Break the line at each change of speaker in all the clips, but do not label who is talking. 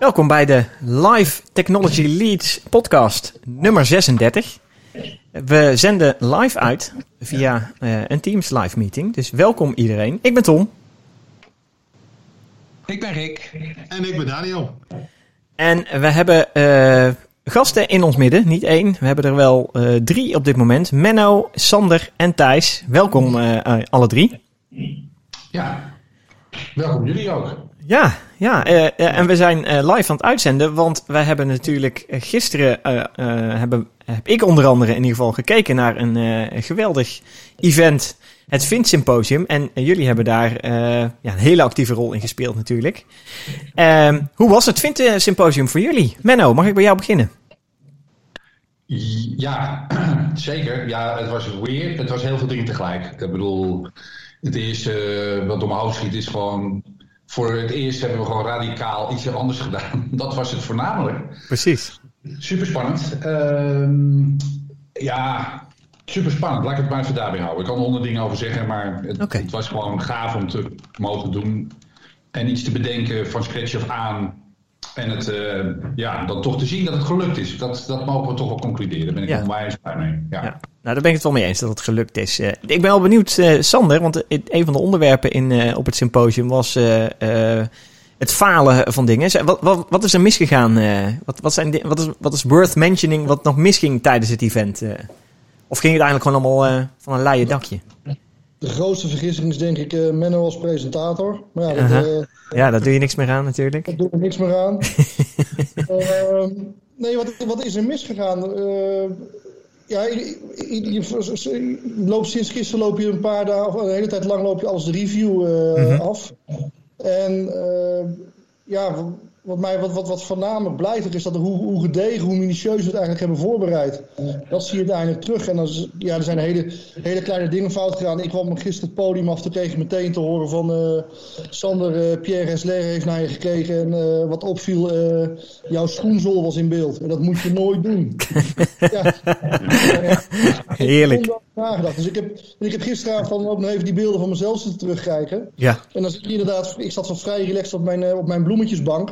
Welkom bij de Live Technology Leads podcast nummer 36. We zenden live uit via uh, een Teams live meeting. Dus welkom iedereen. Ik ben Tom.
Ik ben Rick.
En ik ben Daniel.
En we hebben uh, gasten in ons midden. Niet één, we hebben er wel uh, drie op dit moment. Menno, Sander en Thijs. Welkom alle drie.
Ja, welkom jullie ook.
Ja, ja uh, en we zijn uh, live aan het uitzenden, want wij hebben natuurlijk gisteren, hebben, heb ik onder andere in ieder geval gekeken naar een geweldig event, het Vint Symposium. En jullie hebben daar ja, een hele actieve rol in gespeeld natuurlijk. Ehm, hoe was het Vint Symposium voor jullie? Menno, mag ik bij jou beginnen?
Ja, zeker. Ja, het was weer, het was heel veel dingen tegelijk. Ik bedoel, het eerste wat hoofd schiet is gewoon voor het eerst hebben we gewoon radicaal iets anders gedaan. Dat was het voornamelijk.
Precies.
Super spannend. Uh, ja, super spannend. Laat ik het maar even daarbij houden. Ik kan er honderd dingen over zeggen, maar het, het, was gewoon gaaf om te mogen doen. En iets te bedenken van scratch af aan. En het, uh, ja, dan toch te zien dat het gelukt is. Dat, dat mogen we toch wel concluderen. Daar ben ik ja. onwijs blij mee. Ja. ja.
Nou, daar ben ik het wel mee eens dat het gelukt is. Uh, ik ben wel benieuwd, uh, Sander, want een van de onderwerpen in, op het symposium was het falen van dingen. Wat, wat, wat is er misgegaan? wat, wat, zijn wat, is, wat is worth mentioning wat nog misging tijdens het event? of ging het eigenlijk gewoon allemaal van een leien dakje?
De grootste vergissing is denk ik uh, Menno als presentator. Maar ja,
dat, uh, ja, daar doe je niks meer aan natuurlijk.
Daar doe ik niks meer aan. uh, nee, wat, wat is er misgegaan? ja, je, je, je, loopt, sinds gisteren loop je een paar dagen, of een hele tijd lang loop je alles de review mm -hmm. af. En ja, wat mij wat, wat, wat voornamelijk blijft, is dat hoe, hoe gedegen, hoe minutieus we het eigenlijk hebben voorbereid. Dat zie je uiteindelijk terug. En dan ja, er zijn hele, hele kleine dingen fout gedaan. Ik kwam gisteren het podium af, toen kreeg ik meteen te horen van uh, Sander, uh, Pierre Hesler heeft naar je gekeken. En uh, wat opviel, jouw schoenzool was in beeld. En dat moet je nooit doen. ja.
Heerlijk.
Nagedacht. Dus ik heb, ik heb gisteravond ook nog even die beelden van mezelf zitten terugkijken.
Ja.
En dan je inderdaad, ik zat zo vrij relaxed op mijn, op mijn bloemetjesbank.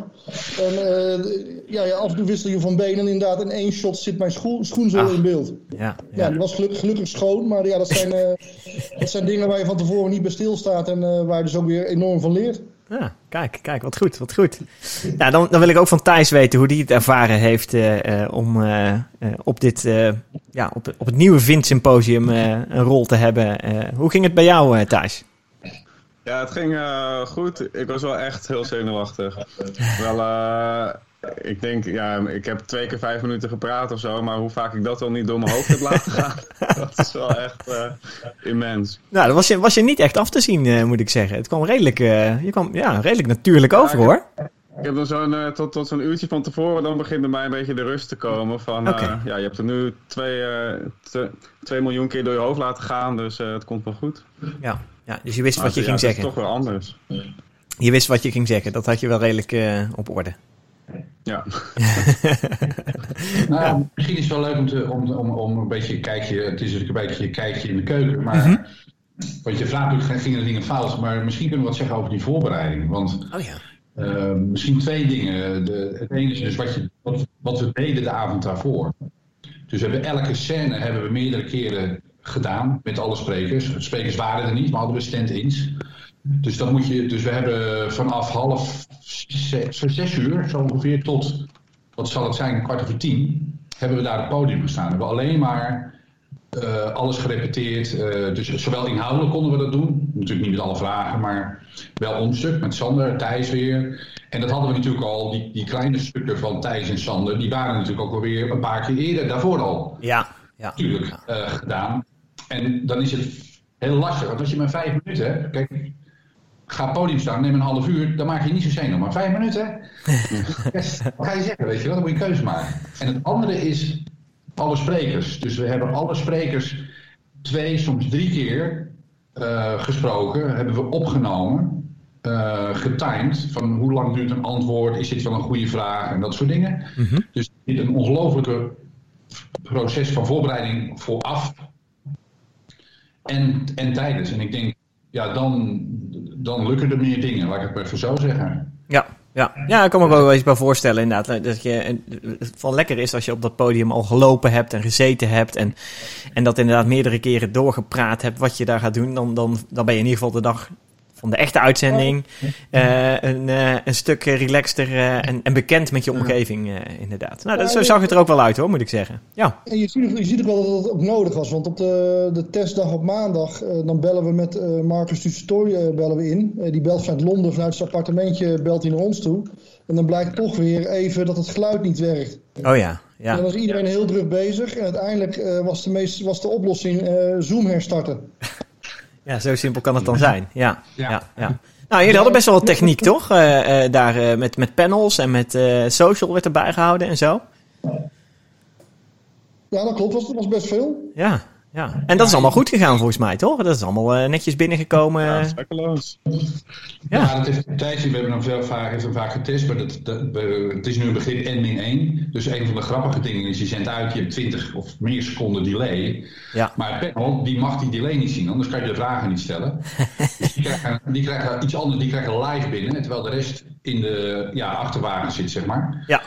En uh, ja, ja, af en toe wissel je van benen. En inderdaad, in één shot zit mijn schoen, schoenzool ah, in beeld.
Ja, ja.
ja, die was gelukkig, gelukkig schoon. Maar ja, dat zijn, uh, dat zijn dingen waar je van tevoren niet bij stilstaat. En uh, waar je dus ook weer enorm van leert.
Ja, kijk, kijk, wat goed, wat goed. Ja, dan, dan wil ik ook van Thijs weten hoe die het ervaren heeft om op, dit, ja, op, op het nieuwe Vint Symposium een rol te hebben. hoe ging het bij jou, Thijs?
Ja, het ging goed. Ik was wel echt heel zenuwachtig. wel, ik denk, ja, ik heb twee keer vijf minuten gepraat of zo, maar hoe vaak ik dat wel niet door mijn hoofd heb laten gaan, dat is wel echt uh, immens.
Nou, dat was je, was je niet echt af te zien, moet ik zeggen. Het kwam redelijk, je kwam, ja, redelijk natuurlijk ja, over, hoor.
Ik heb dan zo'n, tot, tot zo'n uurtje van tevoren, dan begint bij mij een beetje de rust te komen. Van, okay. ja, je hebt er nu twee, twee miljoen keer door je hoofd laten gaan, dus het komt wel goed.
Ja, ja, dus je wist wat je ging zeggen.
Dat is toch wel anders.
Je wist wat je ging zeggen. Dat had je wel redelijk op orde.
Ja.
nou, ja. Misschien is het wel leuk om, te, om, om, om een beetje een kijkje... Het is natuurlijk een beetje een kijkje in de keuken. Maar, mm -hmm. Want je vraagt natuurlijk, gingen er dingen fout? Maar misschien kunnen we wat zeggen over die voorbereiding. Want
oh ja.
uh, misschien twee dingen. De, het ene is dus wat, je, wat, wat we deden de avond daarvoor. Dus we hebben elke scène hebben we meerdere keren gedaan met alle sprekers. De sprekers waren er niet, maar hadden we stand-ins. Dus, dan moet je, dus we hebben vanaf half zes, zes uur, zo ongeveer, tot, wat zal het zijn, kwart over tien, hebben we daar het podium gestaan. We hebben alleen maar uh, alles gerepeteerd. Uh, dus zowel inhoudelijk konden we dat doen. Natuurlijk niet met alle vragen, maar wel omstuk met Sander, Thijs weer. En dat hadden we natuurlijk al, die, die kleine stukken van Thijs en Sander, die waren natuurlijk ook alweer een paar keer eerder daarvoor al.
Ja, ja.
Natuurlijk uh, gedaan. En dan is het heel lastig. Want als je maar vijf minuten hebt. Kijk, ga podium staan, neem een half uur. Dan maak je niet zo zenuw. Maar vijf minuten. wat ga je zeggen? Weet je wel? Dan moet je keuze maken. En het andere is alle sprekers. Dus we hebben alle sprekers twee, soms drie keer uh, gesproken. Hebben we opgenomen. Uh, getimed. Van hoe lang duurt een antwoord? Is dit wel een goede vraag? En dat soort dingen. Mm -hmm. Dus dit een ongelofelijke proces van voorbereiding vooraf en, en tijdens. En ik denk, ja, dan, dan lukken er meer dingen, laat ik het maar zo zeggen.
Ja, Ja, ja ik kan me wel eens bij voorstellen inderdaad. Dat je, het wel lekker is als je op dat podium al gelopen hebt en gezeten hebt. En, en dat inderdaad meerdere keren doorgepraat hebt wat je daar gaat doen. Dan, dan, dan ben je in ieder geval de dag van de echte uitzending uh, een, uh, een stuk relaxter uh, en, en, bekend met je omgeving, inderdaad. Nou, dat, zo zag het er ook wel uit hoor, moet ik zeggen. Ja.
En je ziet, je ziet ook wel dat het ook nodig was, want op de, de testdag op maandag, dan bellen we met Marcus Tussetoy bellen we in. die belt vanuit Londen, vanuit zijn appartementje belt hij naar ons toe. En dan blijkt toch weer even dat het geluid niet werkt.
Oh ja, ja.
En dan was iedereen heel druk bezig en uiteindelijk was, de meest, was de oplossing Zoom herstarten.
Ja, zo simpel kan het dan zijn. Ja, ja. ja, Nou, jullie hadden best wel wat techniek, toch? Uh, uh, daar uh, met, met panels en met social werd erbij gehouden en zo.
Ja, dat klopt. Dat was best veel.
Ja, ja. En dat is allemaal goed gegaan volgens mij, toch? Dat is allemaal uh, netjes binnengekomen. Ja,
speculaas.
Ja. ja, dat heeft een tijdje. We hebben hem zelf vaak, heeft hem vaak getest, maar dat, dat, het is nu een begrip N-1. Dus een van de grappige dingen is, je zendt uit, je hebt 20 of meer seconden delay.
Ja.
Maar het panel, die mag die delay niet zien, anders kan je de vragen niet stellen. dus die krijgen, die krijgen iets anders, die krijgen live binnen, terwijl de rest in de ja, achterwagen zit, zeg maar.
Ja.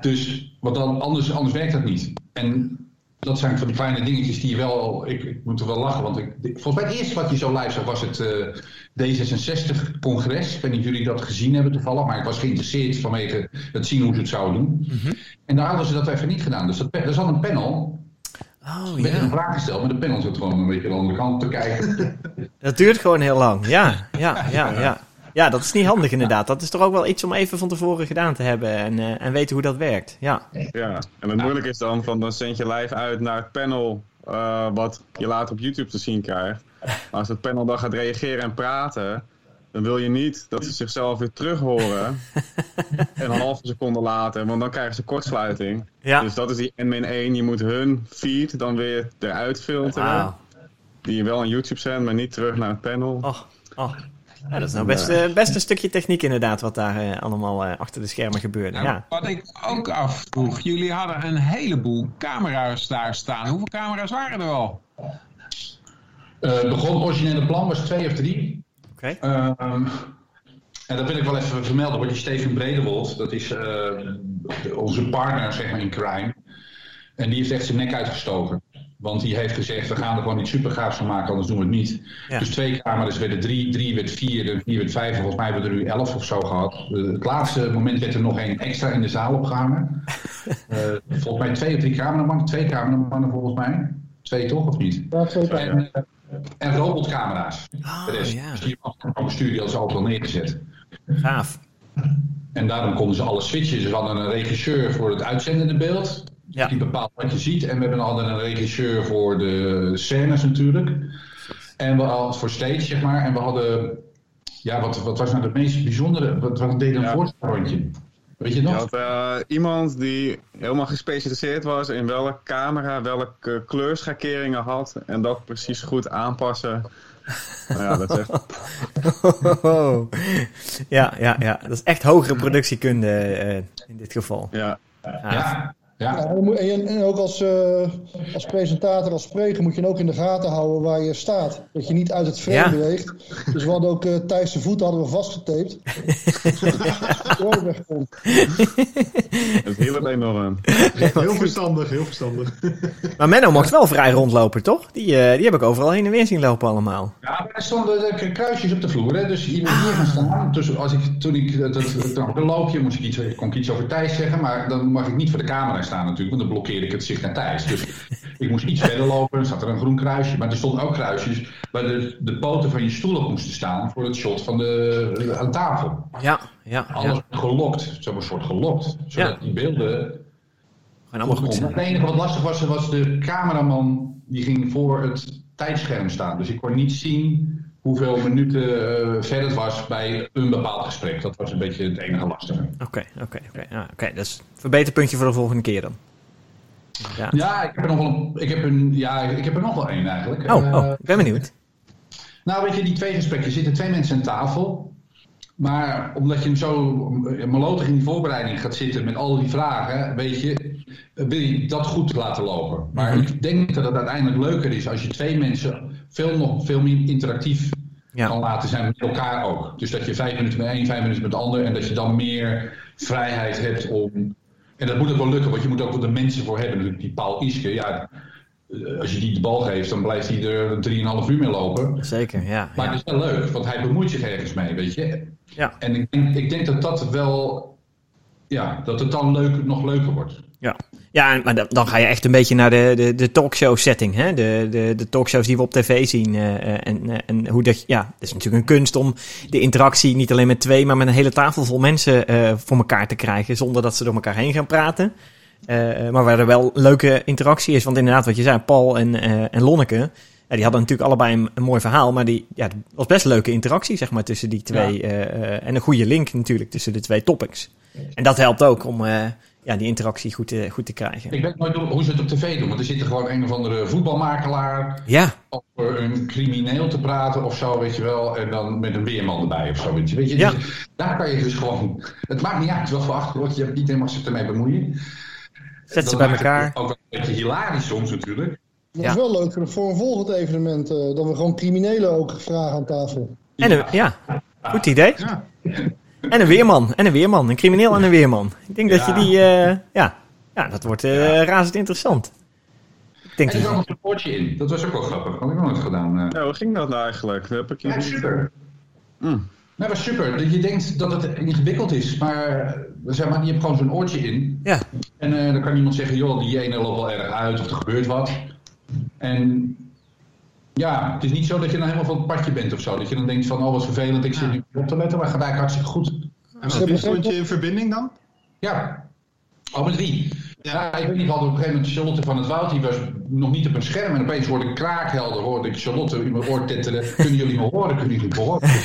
Dus, want dan, anders, anders werkt dat niet. En dat zijn van die kleine dingetjes die je wel. Ik, ik moet er wel lachen, want ik, volgens mij het eerste wat je zo live zag was het uh, D66-congres. Ik weet niet of jullie dat gezien hebben toevallig, maar ik was geïnteresseerd vanwege het zien hoe ze het zouden doen.
Mm -hmm.
En daar hadden ze dat even niet gedaan. Dus dat, er zat een panel.
Oh,
met
ja.
een vraag gesteld, maar de panel zit gewoon een beetje aan de andere kant te kijken.
dat duurt gewoon heel lang. Ja, ja, ja, ja. Ja, dat is niet handig inderdaad. Dat is toch ook wel iets om even van tevoren gedaan te hebben en, uh, en weten hoe dat werkt. Ja.
ja, en het moeilijke is dan van dan zend je live uit naar het panel uh, wat je later op YouTube te zien krijgt. Maar als het panel dan gaat reageren en praten, dan wil je niet dat ze zichzelf weer terug horen. en een halve seconde later, want dan krijgen ze kortsluiting.
Ja.
Dus dat is die N-1. Je moet hun feed dan weer eruit filteren.
Wow.
Die je wel aan YouTube zendt, maar niet terug naar het panel.
Oh, oh. Ja, dat is nou best, uh, best een stukje techniek inderdaad, wat daar uh, allemaal uh, achter de schermen gebeurde.
Nou,
ja.
Wat ik ook afvroeg, jullie hadden een heleboel camera's daar staan. Hoeveel camera's waren er al?
het begon originele plan was twee of drie.
Oké.
Okay. en dat wil ik wel even vermelden, wordt je Steven Bredewold, dat is onze partner zeg maar, in crime. En die heeft echt zijn nek uitgestoken. Want die heeft gezegd, we gaan er gewoon iets super gaafs van maken, anders doen we het niet.
Ja.
Dus twee camera's werden drie, drie werd vier, en vier werd vijf. En volgens mij hebben we er nu elf of zo gehad. Uh, het laatste moment werd er nog één extra in de zaal opgehangen. uh, volgens mij twee of drie cameramannen, twee cameramannen volgens mij. Twee toch, of niet?
Ja, twee
en, uh, en robotcamera's.
Oh,
de rest.
ja.
Dus die studio hadden ze ook al neergezet.
Gaaf.
En daarom konden ze alles switchen. Ze hadden een regisseur voor het uitzendende beeld.
Ja.
Die bepaalt wat je ziet. En we hebben hadden een regisseur voor de scènes natuurlijk. En we hadden voor stage, zeg maar. En we hadden... Ja, wat, wat was nou het meest bijzondere? Wat, wat deden een
Ja.
voorstelrondje? Weet je nog?
Je had uh, iemand die helemaal gespecialiseerd was in welke camera welke kleurschakeringen had. En dat precies goed aanpassen. nou ja, dat is echt...
ja, ja, ja, dat is echt hogere productiekunde uh, in dit geval.
Ja.
Ja, ja.
Ja, en, moet- en, ook als, eh, als presentator, als spreker moet je ook in de gaten houden waar je staat. Dat je niet uit het frame
Ja.
beweegt. Dus we hadden ook uh, Thijs de voeten hadden we vastgetaped.
Het hielp enorm.
Heel verstandig, heel verstandig.
Maar Menno mocht wel vrij rondlopen, toch? Die, eh, die heb ik overal heen en weer zien lopen allemaal.
Ja, maar er stonden eh, kruisjes op de vloer. Hè? Dus je moet hier gaan staan. Dus als ik, toen ik dat, dat, dat, een loopje moest ik iets, kon ik iets over Thijs zeggen. Maar dan mag ik niet voor de camera staan natuurlijk. Want dan blokkeerde ik het zicht naar Thijs. Dus ik moest iets verder lopen. Dan zat er een groen kruisje. Maar er stonden ook kruisjes waar de, de poten van je stoel op moesten staan. Voor het shot van de, aan tafel.
Ja, ja,
Alles
ja.
gelokt. Zo'n soort gelokt. Zodat
Ja.
die beelden
allemaal goed
het enige wat lastig was, was de cameraman die ging voor het tijdscherm staan. Dus ik kon niet zien hoeveel minuten eh, ver het was bij een bepaald gesprek. Dat was een beetje het enige lastige.
Oké, oké, oké. Ja, oké, dat is een verbeterpuntje voor de volgende keer dan. Ja.
Ja, ik heb er nog wel een, ik heb een, ja, ik heb er nog wel één eigenlijk.
Oh,
Eh,
oh, ik ben benieuwd.
Nou, weet je, die twee gesprekken. Zitten twee mensen aan tafel. Maar omdat je zo melodig in die voorbereiding gaat zitten met al die vragen, weet je, eh, wil je dat goed laten lopen. Maar
Mhm.
ik denk dat het uiteindelijk leuker is als je twee mensen veel, nog veel meer interactief
Ja.
kan laten zijn met elkaar ook. Dus dat je vijf minuten met één, vijf minuten met de ander. En dat je dan meer vrijheid hebt om... En dat moet ook wel lukken, want je moet ook wel de mensen voor hebben. Natuurlijk Die Paul Iske, ja, eh, als je die de bal geeft, dan blijft hij er 3,5 uur mee lopen.
Zeker, ja.
Maar
ja.
het is wel leuk, want hij bemoeit zich ergens mee, weet je.
Ja.
En ik denk, ik denk dat dat wel... Ja, dat het dan leuk, nog leuker wordt.
Ja, maar dan, dan ga je echt een beetje naar de, de, de talkshow setting. Hè? De, de, de talkshows die we op tv zien. eh, eh, en, eh, en hoe dat, ja, het is natuurlijk een kunst om de interactie niet alleen met twee, maar met een hele tafel vol mensen voor elkaar te krijgen. Zonder dat ze door elkaar heen gaan praten. Maar waar er wel leuke interactie is. Want inderdaad, wat je zei, Paul en, en Lonneke. Ja, die hadden natuurlijk allebei een, een mooi verhaal. Maar die, ja, het was best een leuke interactie, zeg maar, tussen die twee. en een goede link natuurlijk tussen de twee topics. En dat helpt ook om ja, die interactie goed, te- goed te krijgen.
Ik weet nooit hoe ze het op tv doen, want er zit er gewoon een of andere voetbalmakelaar
Ja,
over een crimineel te praten of zo, weet je wel. En dan met een weerman erbij of zo, weet je. Weet je
Ja.
dus daar kan je dus gewoon... Het maakt niet uit wat voor achtergrond je hebt, iedereen mag zich ermee bemoeien.
zet ze bij elkaar.
Ook wel een beetje hilarisch soms natuurlijk.
Dat
Ja.
is wel leuk voor, een volgend evenement. eh, dat we gewoon criminelen ook vragen aan tafel.
En ja, goed idee.
Ja.
En een weerman. En een weerman. Een crimineel en een weerman. Ik denk dat je die... eh, ja. ja, dat wordt eh, razend interessant. Ik denk
En er zat nog een poortje in. Dat was ook wel grappig. Dat had ik nog nooit gedaan. eh.
Ja, hoe ging dat nou eigenlijk? Dat heb ik
Ja, super.
Mm.
Dat was super. Dat Je denkt dat het ingewikkeld is, maar, zeg maar je hebt gewoon zo'n oortje in.
Ja,
En eh, dan kan iemand zeggen, joh, die ene loopt wel erg uit of er gebeurt wat. En ja, het is niet zo dat je dan helemaal van het padje bent of zo. Dat je dan denkt van, oh wat vervelend, ik zit nu op te letten, maar gaat eigenlijk hartstikke goed.
En
Ze
met wie
hebben
stond je in verbinding dan?
Ja. Oh, met wie?
Ja.
Ja, ik weet niet, we hadden op een gegeven moment Charlotte van het Woud, die was nog niet op een scherm. En opeens hoorde ik kraakhelder, hoorde ik Charlotte in mijn oor titteren. Kunnen jullie me horen? Kunnen jullie me horen?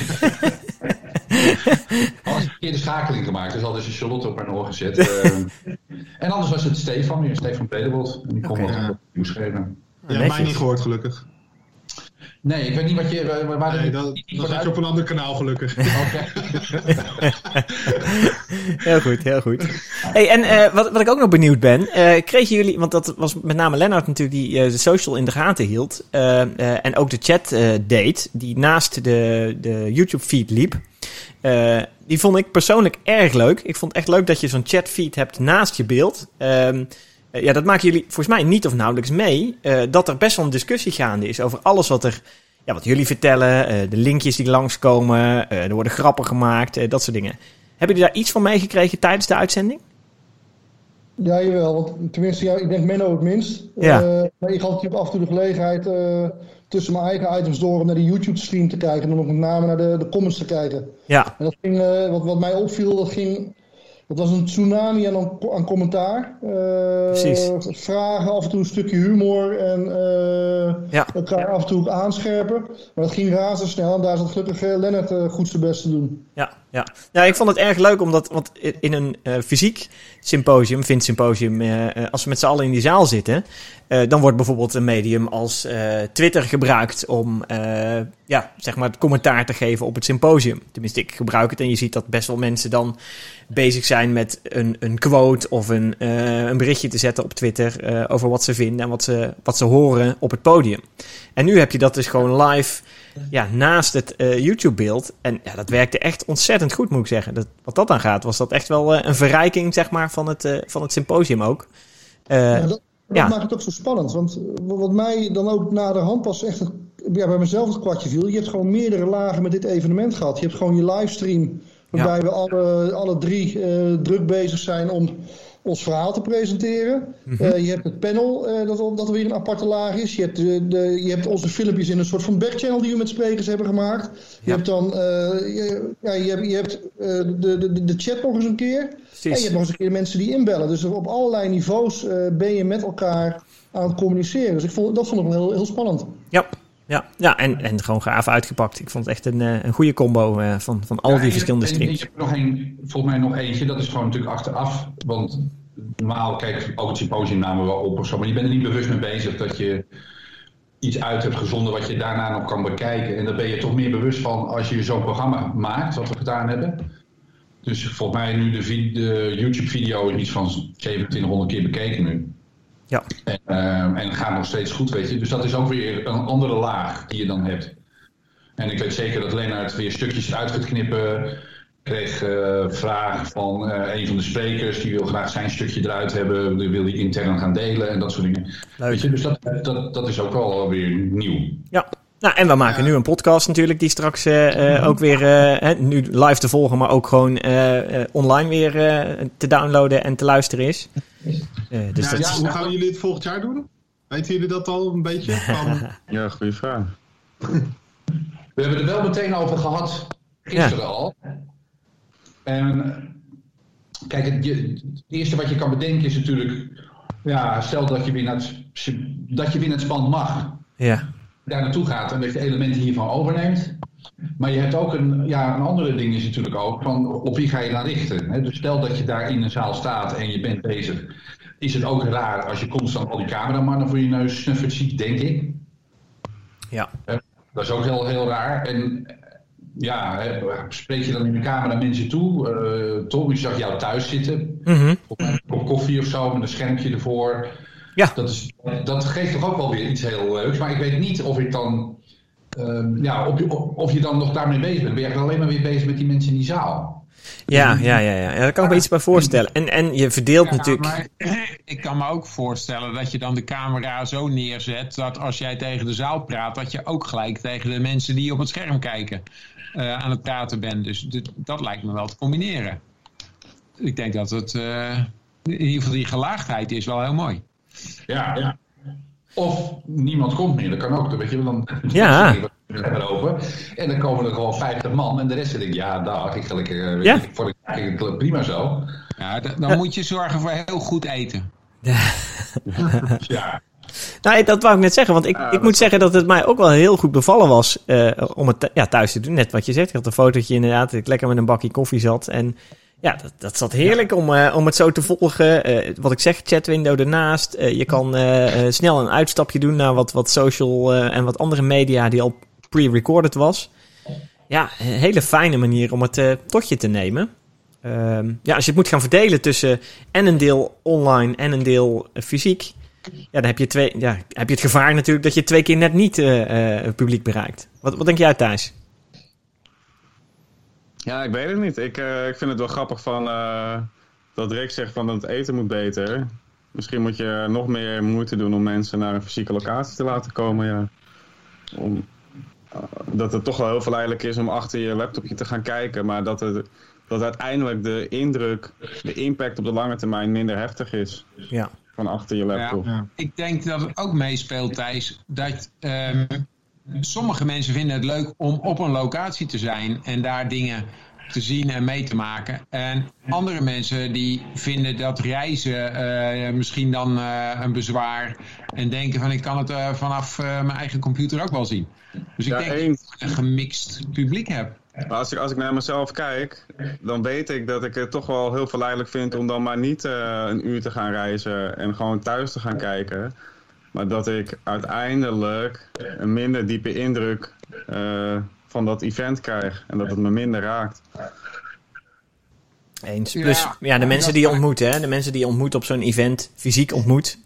Eens een keer de schakeling gemaakt, dus hadden ze Charlotte op mijn oor gezet. Eh, en anders was het Stefan weer, Stefan Pedewold. En die kon
Oké.
wat
Ja.
nieuws geven.
Ja, mij niet gehoord gelukkig.
Nee, ik weet niet wat je... Waar,
Nee, dat,
niet
dat zat je op een ander kanaal gelukkig.
Oké.
heel goed, heel goed. Hey, en eh, wat, wat ik ook nog benieuwd ben, eh, kregen jullie, want dat was met name Lennart natuurlijk die eh, de social in de gaten hield, en ook de chat eh, deed, die naast de, de YouTube feed liep. Eh, die vond ik persoonlijk erg leuk. Ik vond het echt leuk dat je zo'n chatfeed hebt naast je beeld. Ehm, eh, ja, dat maken jullie volgens mij niet of nauwelijks mee. eh, dat er best wel een discussie gaande is over alles wat er. Ja, wat jullie vertellen, eh, de linkjes die langskomen, eh, er worden grappen gemaakt, eh, dat soort dingen. Hebben jullie daar iets van meegekregen tijdens de uitzending?
Ja, jawel. Tenminste, ja, ik denk Menno het minst.
Ja.
Eh, maar ik had natuurlijk af en toe de gelegenheid eh, tussen mijn eigen items door om naar de YouTube-stream te kijken. En dan ook met name naar de, de comments te kijken.
Ja,
En dat ging, eh, wat, wat mij opviel, dat ging... Dat was een tsunami aan, aan commentaar. Eh,
Precies.
Vragen, af en toe een stukje humor en eh,
Ja.
elkaar af en toe aanscherpen. Maar dat ging razendsnel en daar zat gelukkig eh, Lennart eh, goed zijn best te doen.
ja, ja. Ja, ik vond het erg leuk omdat, want in een eh, fysiek symposium, vindt symposium, eh, eh, als we met z'n allen in die zaal zitten, dan wordt bijvoorbeeld een medium als Twitter gebruikt om, ja, zeg maar, het commentaar te geven op het symposium. Tenminste, ik gebruik het en je ziet dat best wel mensen dan bezig zijn met een, een quote of een, een berichtje te zetten op Twitter over wat ze vinden en wat ze, wat ze horen op het podium. En nu heb je dat dus gewoon live ja, naast het eh, YouTube-beeld. En ja, dat werkte echt ontzettend goed, moet ik zeggen. Dat, wat dat aan gaat, was dat echt wel eh, een verrijking zeg maar, van, het, eh, van het symposium ook.
Ja, dat dat
ja.
maakt het ook zo spannend. Want wat mij dan ook na de hand pas echt ja, bij mezelf het kwartje viel. Je hebt gewoon meerdere lagen met dit evenement gehad. Je hebt gewoon je livestream. Waarbij we alle, alle drie druk bezig zijn om ons verhaal te presenteren.
Mhm.
Eh, je hebt het panel, eh, dat, dat weer een aparte laag is. Je hebt, de, de, je hebt onze filmpjes in een soort van backchannel die we met sprekers hebben gemaakt. Je hebt dan eh, je, ja, je hebt, je hebt de, de, de chat nog eens een keer. En je hebt nog eens een keer mensen die inbellen. Dus op allerlei niveaus ben je met elkaar aan het communiceren. Dus ik vond, dat vond ik wel heel, heel spannend.
Ja, ja, ja en, en gewoon gaaf uitgepakt. Ik vond het echt een, eh, een goede combo eh, van, van al
Ja,
die verschillende streams.
hebt nog een, volgens mij nog eentje, dat is gewoon natuurlijk achteraf. Want normaal, kijk, ook het symposium namen we wel op of zo. Maar je bent er niet bewust mee bezig dat je iets uit hebt gezonden wat je daarna nog kan bekijken. En daar ben je toch meer bewust van als je zo'n programma maakt, wat we gedaan hebben. Dus volgens mij nu de, de YouTube-video is iets van 2700 keer bekeken nu.
Ja.
En, eh, en het gaat nog steeds goed, weet je. Dus dat is ook weer een andere laag die je dan hebt. En ik weet zeker dat Lennart weer stukjes uit gaat knippen. Ik kreeg eh vragen van eh, een van de sprekers, die wil graag zijn stukje eruit hebben, die wil die intern gaan delen en dat soort dingen. Weet je, dus dat, dat, dat is ook wel weer nieuw.
Ja. Nou, en we maken nu een podcast natuurlijk, die straks eh, ook weer nu live te volgen, maar ook gewoon online weer te downloaden en te luisteren is. Eh, dus
Ja,
dat
ja,
is-
hoe gaan jullie het volgend jaar doen? Weten jullie dat al een beetje? Van,
Ja, goede vraag.
We hebben er wel meteen over gehad, gisteren al. En kijk, het, je- het eerste wat je kan bedenken is natuurlijk, ja, stel dat je weer naar het, dat je weer naar het spand mag.
ja.
daar naartoe gaat en dat je elementen hiervan overneemt. Maar je hebt ook een, ja, een andere ding is natuurlijk ook van op wie ga je dan richten. Hè? Dus stel dat je daar in een zaal staat en je bent bezig. Is het ook raar als je constant al die cameramannen voor je neus snuffert ziet, denk ik.
Ja.
Dat is ook heel, heel raar. En ja, hè, spreek je dan in de camera mensen toe? Eh Tom, ik zag jou thuis zitten.
Mhm.
Op een kop koffie of zo met een schermpje ervoor.
Ja.
Dat, is, dat geeft toch ook wel weer iets heel leuks. Maar ik weet niet of ik dan. Ehm, ja, of, je, of je dan nog daarmee bezig bent. Ben je alleen maar weer bezig met die mensen in die zaal?
Ja, ja, ja, ja. ja daar kan ik me iets bij voorstellen. En, en je verdeelt
Ja,
natuurlijk...
maar ik kan me ook voorstellen dat je dan de camera zo neerzet dat als jij tegen de zaal praat, dat je ook gelijk tegen de mensen die op het scherm kijken eh, aan het praten bent. Dus dit- dat lijkt me wel te combineren. Ik denk dat het, eh, in ieder geval die gelaagdheid is wel heel mooi.
Ja, ja. Of niemand komt meer. Dat kan ook. Dan weet je, dan
Ja.
En dan komen er gewoon 50 man. En de rest denk ik, ja, dag, ik ga lekker. eh,
Ja.
je, Voor de ik prima zo.
Ja, dan moet je zorgen voor heel goed eten.
Ja.
Nou, dat wou ik net zeggen, want ik, ik moet zeggen dat het mij ook wel heel goed bevallen was eh, om het ja, thuis te doen. Net wat je zegt, ik had een fotootje inderdaad, dat ik lekker met een bakje koffie zat. En ja, dat, dat zat heerlijk om, eh, om het zo te volgen. Eh, wat ik zeg, chatwindow ernaast. Eh, je kan snel een uitstapje doen naar wat, wat social en wat andere media die al pre-recorded was. Ja, een hele fijne manier om het tot je te nemen. Ehm, ja, als je het moet gaan verdelen tussen en een deel online en een deel fysiek. Ja, dan heb je, twee, ja, heb je het gevaar natuurlijk dat je twee keer net niet publiek bereikt. Wat, wat denk jij Thijs?
Ja, ik weet het niet. Ik, eh, ik vind het wel grappig van, eh, dat Rick zegt van dat het eten moet beter. Misschien moet je nog meer moeite doen om mensen naar een fysieke locatie te laten komen. Ja. Om, eh, dat het toch wel heel verleidelijk is om achter je laptopje te gaan kijken. Maar dat, het, dat uiteindelijk de indruk, de impact op de lange termijn minder heftig is.
Ja.
Van achter je laptop.
Ja.
Ik denk dat het ook meespeelt, Thijs, dat ehm, sommige mensen vinden het leuk om op een locatie te zijn en daar dingen te zien en mee te maken. En andere mensen die vinden dat reizen eh, misschien dan eh, een bezwaar en denken van ik kan het eh, vanaf mijn eigen computer ook wel zien. Dus ik
Ja,
denk dat ik een gemixt publiek heb.
Maar als ik, als ik naar mezelf kijk, dan weet ik dat ik het toch wel heel verleidelijk vind om dan maar niet een uur te gaan reizen en gewoon thuis te gaan kijken. Maar dat ik uiteindelijk een minder diepe indruk eh, van dat event krijg en dat het me minder raakt.
Eens.
Ja,
Plus ja, de mensen die je ontmoet, hè? de mensen die je ontmoet op zo'n event, fysiek ontmoet.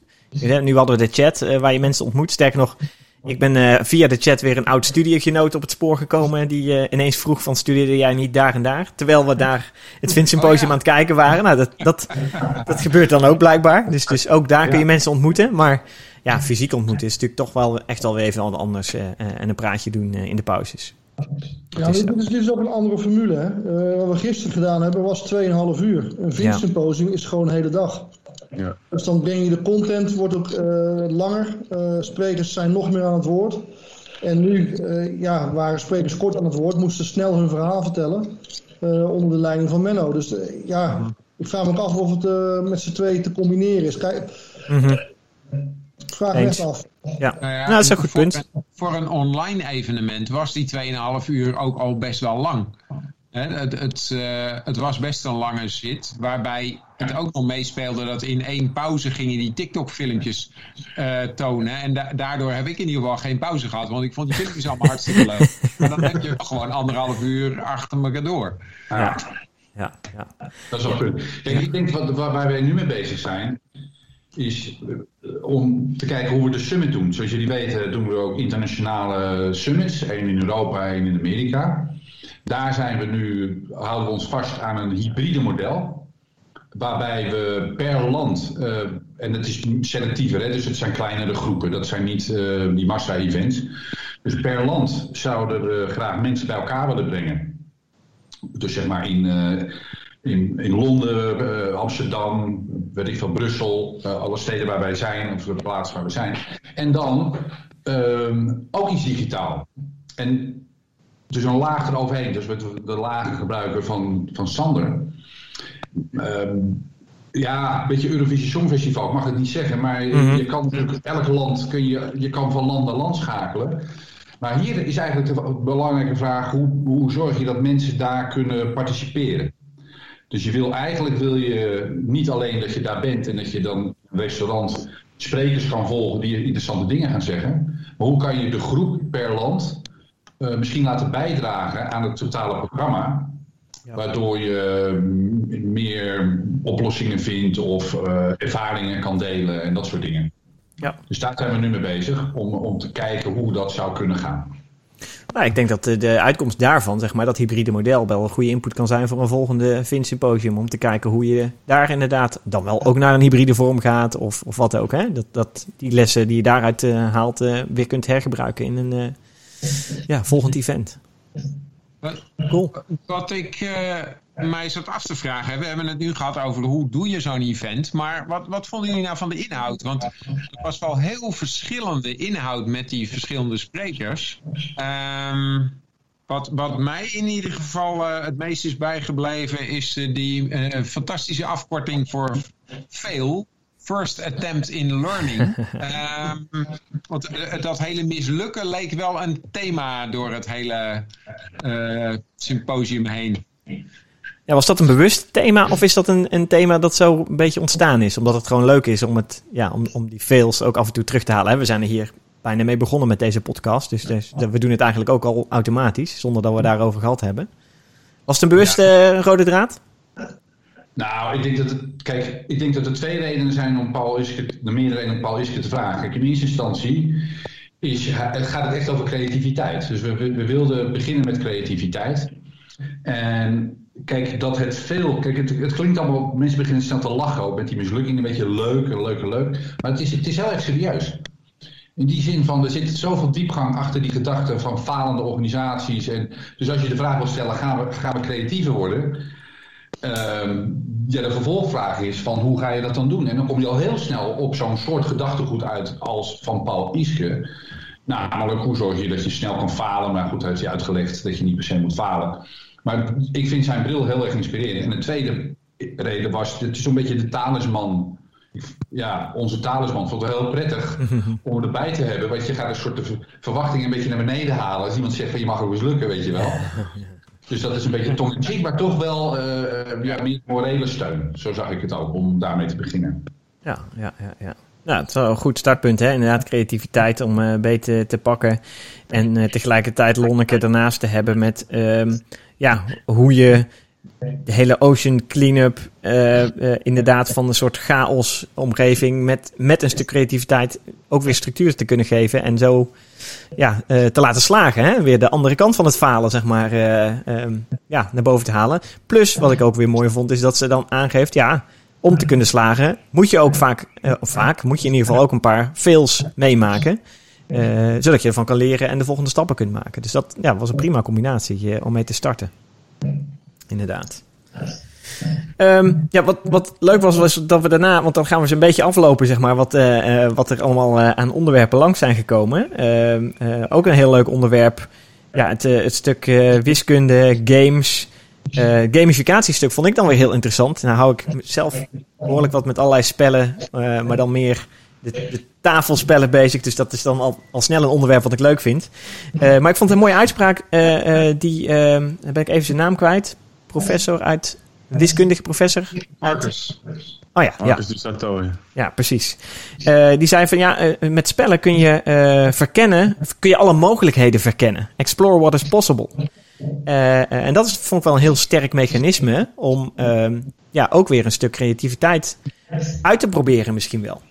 Nu hadden we de chat eh, waar je mensen ontmoet. Sterker nog, ik ben eh, via de chat weer een oud studiegenoot op het spoor gekomen. Die eh, ineens vroeg van studeerde jij niet daar en daar? Terwijl we daar het Vint Symposium
Oh, ja.
aan het kijken waren. Nou, dat, dat, dat gebeurt dan ook blijkbaar. Dus, dus ook daar kun je mensen ontmoeten. Maar ja, fysiek ontmoeten is natuurlijk toch wel echt wel weer even wat anders. eh, eh, en een praatje doen eh, in de pauzes.
Ja,
is
dit, dit is, dit is ook een andere formule. Hè? Eh, wat we gisteren gedaan hebben was 2,5 uur. Een
Ja.
Vinsymposium is gewoon een hele dag.
Ja.
Dus dan breng je de content, wordt ook eh, langer. Eh, sprekers zijn nog meer aan het woord. En nu eh, ja, waren sprekers kort aan het woord, moesten snel hun verhaal vertellen. eh, onder de leiding van Menno. Dus ja, ik vraag me ook af of het eh, met z'n tweeën te combineren is. Kijk,
Mhm.
Vraag me echt af.
Ja.
Nou ja,
nou, dat is een goed
voor,
punt.
Voor een online evenement was die 2,5 uur ook al best wel lang. Hè, het, het, eh, het was best een lange zit, waarbij het ook nog meespeelde dat in één pauze gingen die TikTok-filmpjes eh, tonen. En da- daardoor heb ik in ieder geval geen pauze gehad, want ik vond die filmpjes allemaal hartstikke leuk. Maar dan heb je gewoon anderhalf uur achter elkaar door.
Ja. Ja, ja.
Dat is wel punt. Kijk, ik denk wat, waar wij nu mee bezig zijn, is eh, om te kijken hoe we de summit doen. Zoals jullie weten doen we ook internationale summits. één in Europa, één in Amerika. Daar zijn we nu, houden we ons vast aan een hybride model. Waarbij we per land, eh, en dat is selectiever, hè, dus het zijn kleinere groepen. Dat zijn niet eh, die massa-events. Dus per land zouden we graag mensen bij elkaar willen brengen. Dus zeg maar in, in, in Londen, eh, Amsterdam, weet ik veel, Brussel, eh, alle steden waar wij zijn, of de plaatsen waar we zijn. En dan ehm, ook iets digitaal. En dus een laag eroverheen, dus met de lage gebruiker van, van Sander. Ehm, ja, een beetje Eurovisie Songfestival, ik mag het niet zeggen, maar
Mhm.
je kan natuurlijk elk land, kun je, je kan van land naar land schakelen. Maar hier is eigenlijk de belangrijke vraag, hoe, hoe zorg je dat mensen daar kunnen participeren? Dus je wil eigenlijk wil je niet alleen dat je daar bent en dat je dan een restaurant sprekers kan volgen die interessante dingen gaan zeggen. Maar hoe kan je de groep per land eh, misschien laten bijdragen aan het totale programma? Waardoor je mm, meer oplossingen vindt of eh, ervaringen kan delen en dat soort dingen.
Ja.
Dus daar zijn we nu mee bezig om, om te kijken hoe dat zou kunnen gaan.
Nou, ik denk dat de, de uitkomst daarvan, zeg maar, dat hybride model wel een goede input kan zijn voor een volgende Vin Symposium. Om te kijken hoe je daar inderdaad dan wel ook naar een hybride vorm gaat of, of wat ook. Hè? Dat, dat die lessen die je daaruit eh, haalt eh, weer kunt hergebruiken in een eh, ja, volgend event. Cool.
Wat ik mij zat af te vragen, we hebben het nu gehad over hoe doe je zo'n event, maar wat, wat vonden jullie nou van de inhoud? Want er was wel heel verschillende inhoud met die verschillende sprekers. Ehm, wat, wat mij in ieder geval eh, het meest is bijgebleven is eh, die eh, fantastische afkorting voor fail. First attempt in learning. Ehm, want dat hele mislukken leek wel een thema door het hele symposium heen.
Ja, was dat een bewust thema of is dat een, een thema dat zo een beetje ontstaan is? Omdat het gewoon leuk is om, het, ja, om, om die fails ook af en toe terug te halen. hè? We zijn er hier bijna mee begonnen met deze podcast. Dus, dus we doen het eigenlijk ook al automatisch, zonder dat we daarover gehad hebben. Was het een bewuste eh, rode draad?
Nou, ik denk dat het, kijk, ik denk dat er twee redenen zijn om Paul Iske, de meerdere om Paul Iske te vragen. Kijk, in eerste instantie is, het gaat het echt over creativiteit. Dus we, we wilden beginnen met creativiteit. En kijk, dat het veel. Kijk, het, het klinkt allemaal. Mensen beginnen snel te lachen ook met die mislukking. Een beetje leuk en leuk leuk. Maar het is, het is heel erg serieus. In die zin van, er zit zoveel diepgang achter die gedachte van falende organisaties. En, dus als je de vraag wil stellen, gaan we, gaan we creatiever worden? Ehm, ja, de vervolgvraag is van hoe ga je dat dan doen? En dan kom je al heel snel op zo'n soort gedachtegoed uit als van Paul Iske. Namelijk hoe zorg je dat je snel kan falen. Maar goed, heeft hij uitgelegd dat je niet per se moet falen. Maar ik vind zijn bril heel erg inspirerend. En de tweede reden was, het is zo'n beetje de talisman. Ja, onze talisman vond het heel prettig om erbij te hebben. Want je gaat een soort verwachting een beetje naar beneden halen. Als iemand zegt van je mag ook eens lukken, weet je wel. Dus dat is een beetje tong in cheek, maar toch wel eh, ja, meer morele steun. Zo zag ik het ook, om daarmee te beginnen.
Ja, ja, ja. ja. Nou, het is wel een goed startpunt, hè? Inderdaad, creativiteit om eh beter te pakken. En eh, tegelijkertijd Lonneke ernaast te hebben met ehm, ja, hoe je de hele ocean cleanup eh, inderdaad van een soort chaos omgeving met, met een stuk creativiteit ook weer structuur te kunnen geven. En zo ja, eh, te laten slagen. Hè? Weer de andere kant van het falen, zeg maar, eh, ehm, ja, naar boven te halen. Plus, wat ik ook weer mooi vond, is dat ze dan aangeeft, ja, om te kunnen slagen, moet je ook vaak, vaak, moet je in ieder geval ook een paar fails meemaken. Eh, zodat je ervan kan leren en de volgende stappen kunt maken. Dus dat ja, was een prima combinatie eh, om mee te starten. Inderdaad. Ehm, ja, wat, wat leuk was, was dat we daarna, want dan gaan we eens een beetje aflopen, zeg maar, wat, eh, wat er allemaal aan onderwerpen langs zijn gekomen. Ehm, eh, ook een heel leuk onderwerp. Ja, het, het stuk wiskunde, games. eh gamificatiestuk vond ik dan weer heel interessant. Nou hou ik zelf behoorlijk wat met allerlei spellen, maar dan meer de, de tafelspellen bezig. Dus dat is dan al, al snel een onderwerp wat ik leuk vind. Eh, maar ik vond het een mooie uitspraak. eh, eh, die, eh, dan ben ik even zijn naam kwijt. Professor uit, wiskundige professor.
Marcus.
Oh ja, ja.
Marcus.
Ja, precies. Eh, die zei van ja, met spellen kun je eh, verkennen, kun je alle mogelijkheden verkennen. Explore what is possible. En dat is, vond ik wel een heel sterk mechanisme om ehm, ja, ook weer een stuk creativiteit uit te proberen misschien wel.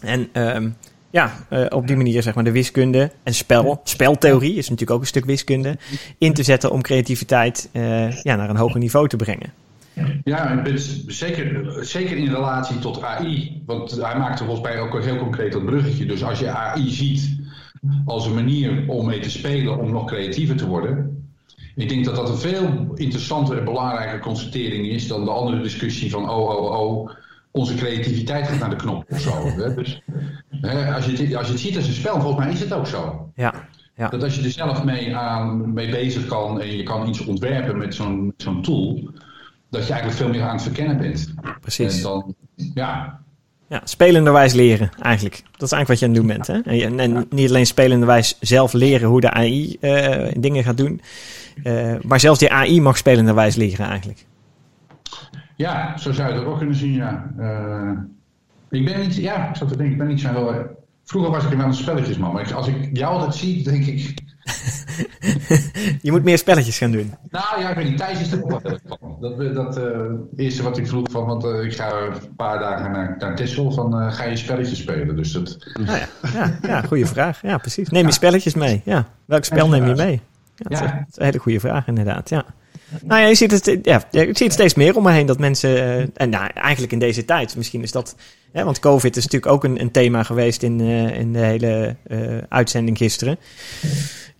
En ehm, ja, eh, op die manier zeg maar de wiskunde en spel, speltheorie is natuurlijk ook een stuk wiskunde, in te zetten om creativiteit eh, ja, naar een hoger niveau te brengen.
Ja, en het- zeker, zeker in relatie tot AI. Want hij maakte volgens mij ook heel concreet dat bruggetje. Dus als je AI ziet als een manier om mee te spelen om nog creatiever te worden. Ik denk dat dat een veel interessantere en belangrijke constatering is dan de andere discussie van oh, oh, oh, onze creativiteit gaat naar de knop of zo. Hè? Dus, hè, als, je het, als je het ziet als een spel, volgens mij is het ook zo.
Ja, ja.
Dat als je er zelf mee, aan, mee bezig kan en je kan iets ontwerpen met zo'n zo'n tool, dat je eigenlijk veel meer aan het verkennen bent.
precies.
En dan, ja,
Ja, spelenderwijs leren eigenlijk. Dat is eigenlijk wat je aan het doen bent. Hè? En, je- en, en niet alleen spelenderwijs zelf leren hoe de AI eh, dingen gaat doen. eh, maar zelfs die AI mag spelenderwijs leren eigenlijk.
Ja, zo zou je het ook kunnen zien, ja. Eh, ik ben niet, ja, ik zat te denken, ik ben niet zo heel... Vroeger was ik wel een spelletjesman, maar ik- als ik jou altijd zie, denk ik...
Je moet meer spelletjes gaan doen.
Nou ja, ik weet niet, Thijs is er ook van. Dat, dat eh, eerste wat ik vroeg van, want eh, ik ga een paar dagen naar, naar van ga je spelletjes spelen? Dus dat,
Nou ja, ja, ja goede vraag. Ja, precies. Neem je spelletjes mee. Ja. Welk spel neem je mee? Ja, dat, is,
Ja.
dat is een hele goede vraag inderdaad. Ja. Nou ja, je ziet het, ja, ik zie het steeds meer om me heen dat mensen, eh, en nou, eigenlijk in deze tijd, misschien is dat, hè, want COVID is natuurlijk ook een, een thema geweest in, eh, in de hele eh, uitzending gisteren.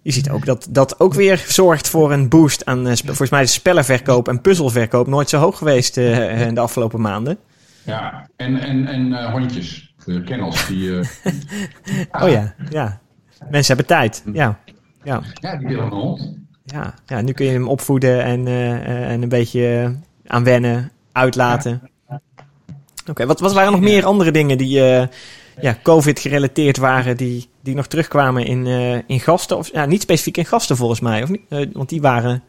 Je ziet ook dat dat ook weer zorgt voor een boost aan, volgens mij is spellenverkoop en puzzelverkoop nooit zo hoog geweest in de afgelopen maanden.
ja. En, en, en hondjes, de kennels, die...
Oh ja, ja. Mensen hebben tijd, ja. Ja.
ja, die willen een hond.
Ja, ja, nu kun je hem opvoeden en, eh, eh, en een beetje eh, aan wennen, uitlaten. Oké, wat, wat waren nog meer andere dingen die eh, ja, COVID-gerelateerd waren, die, die nog terugkwamen in, eh, in gasten? Of, ja, niet specifiek in gasten volgens mij, of niet? Want die waren,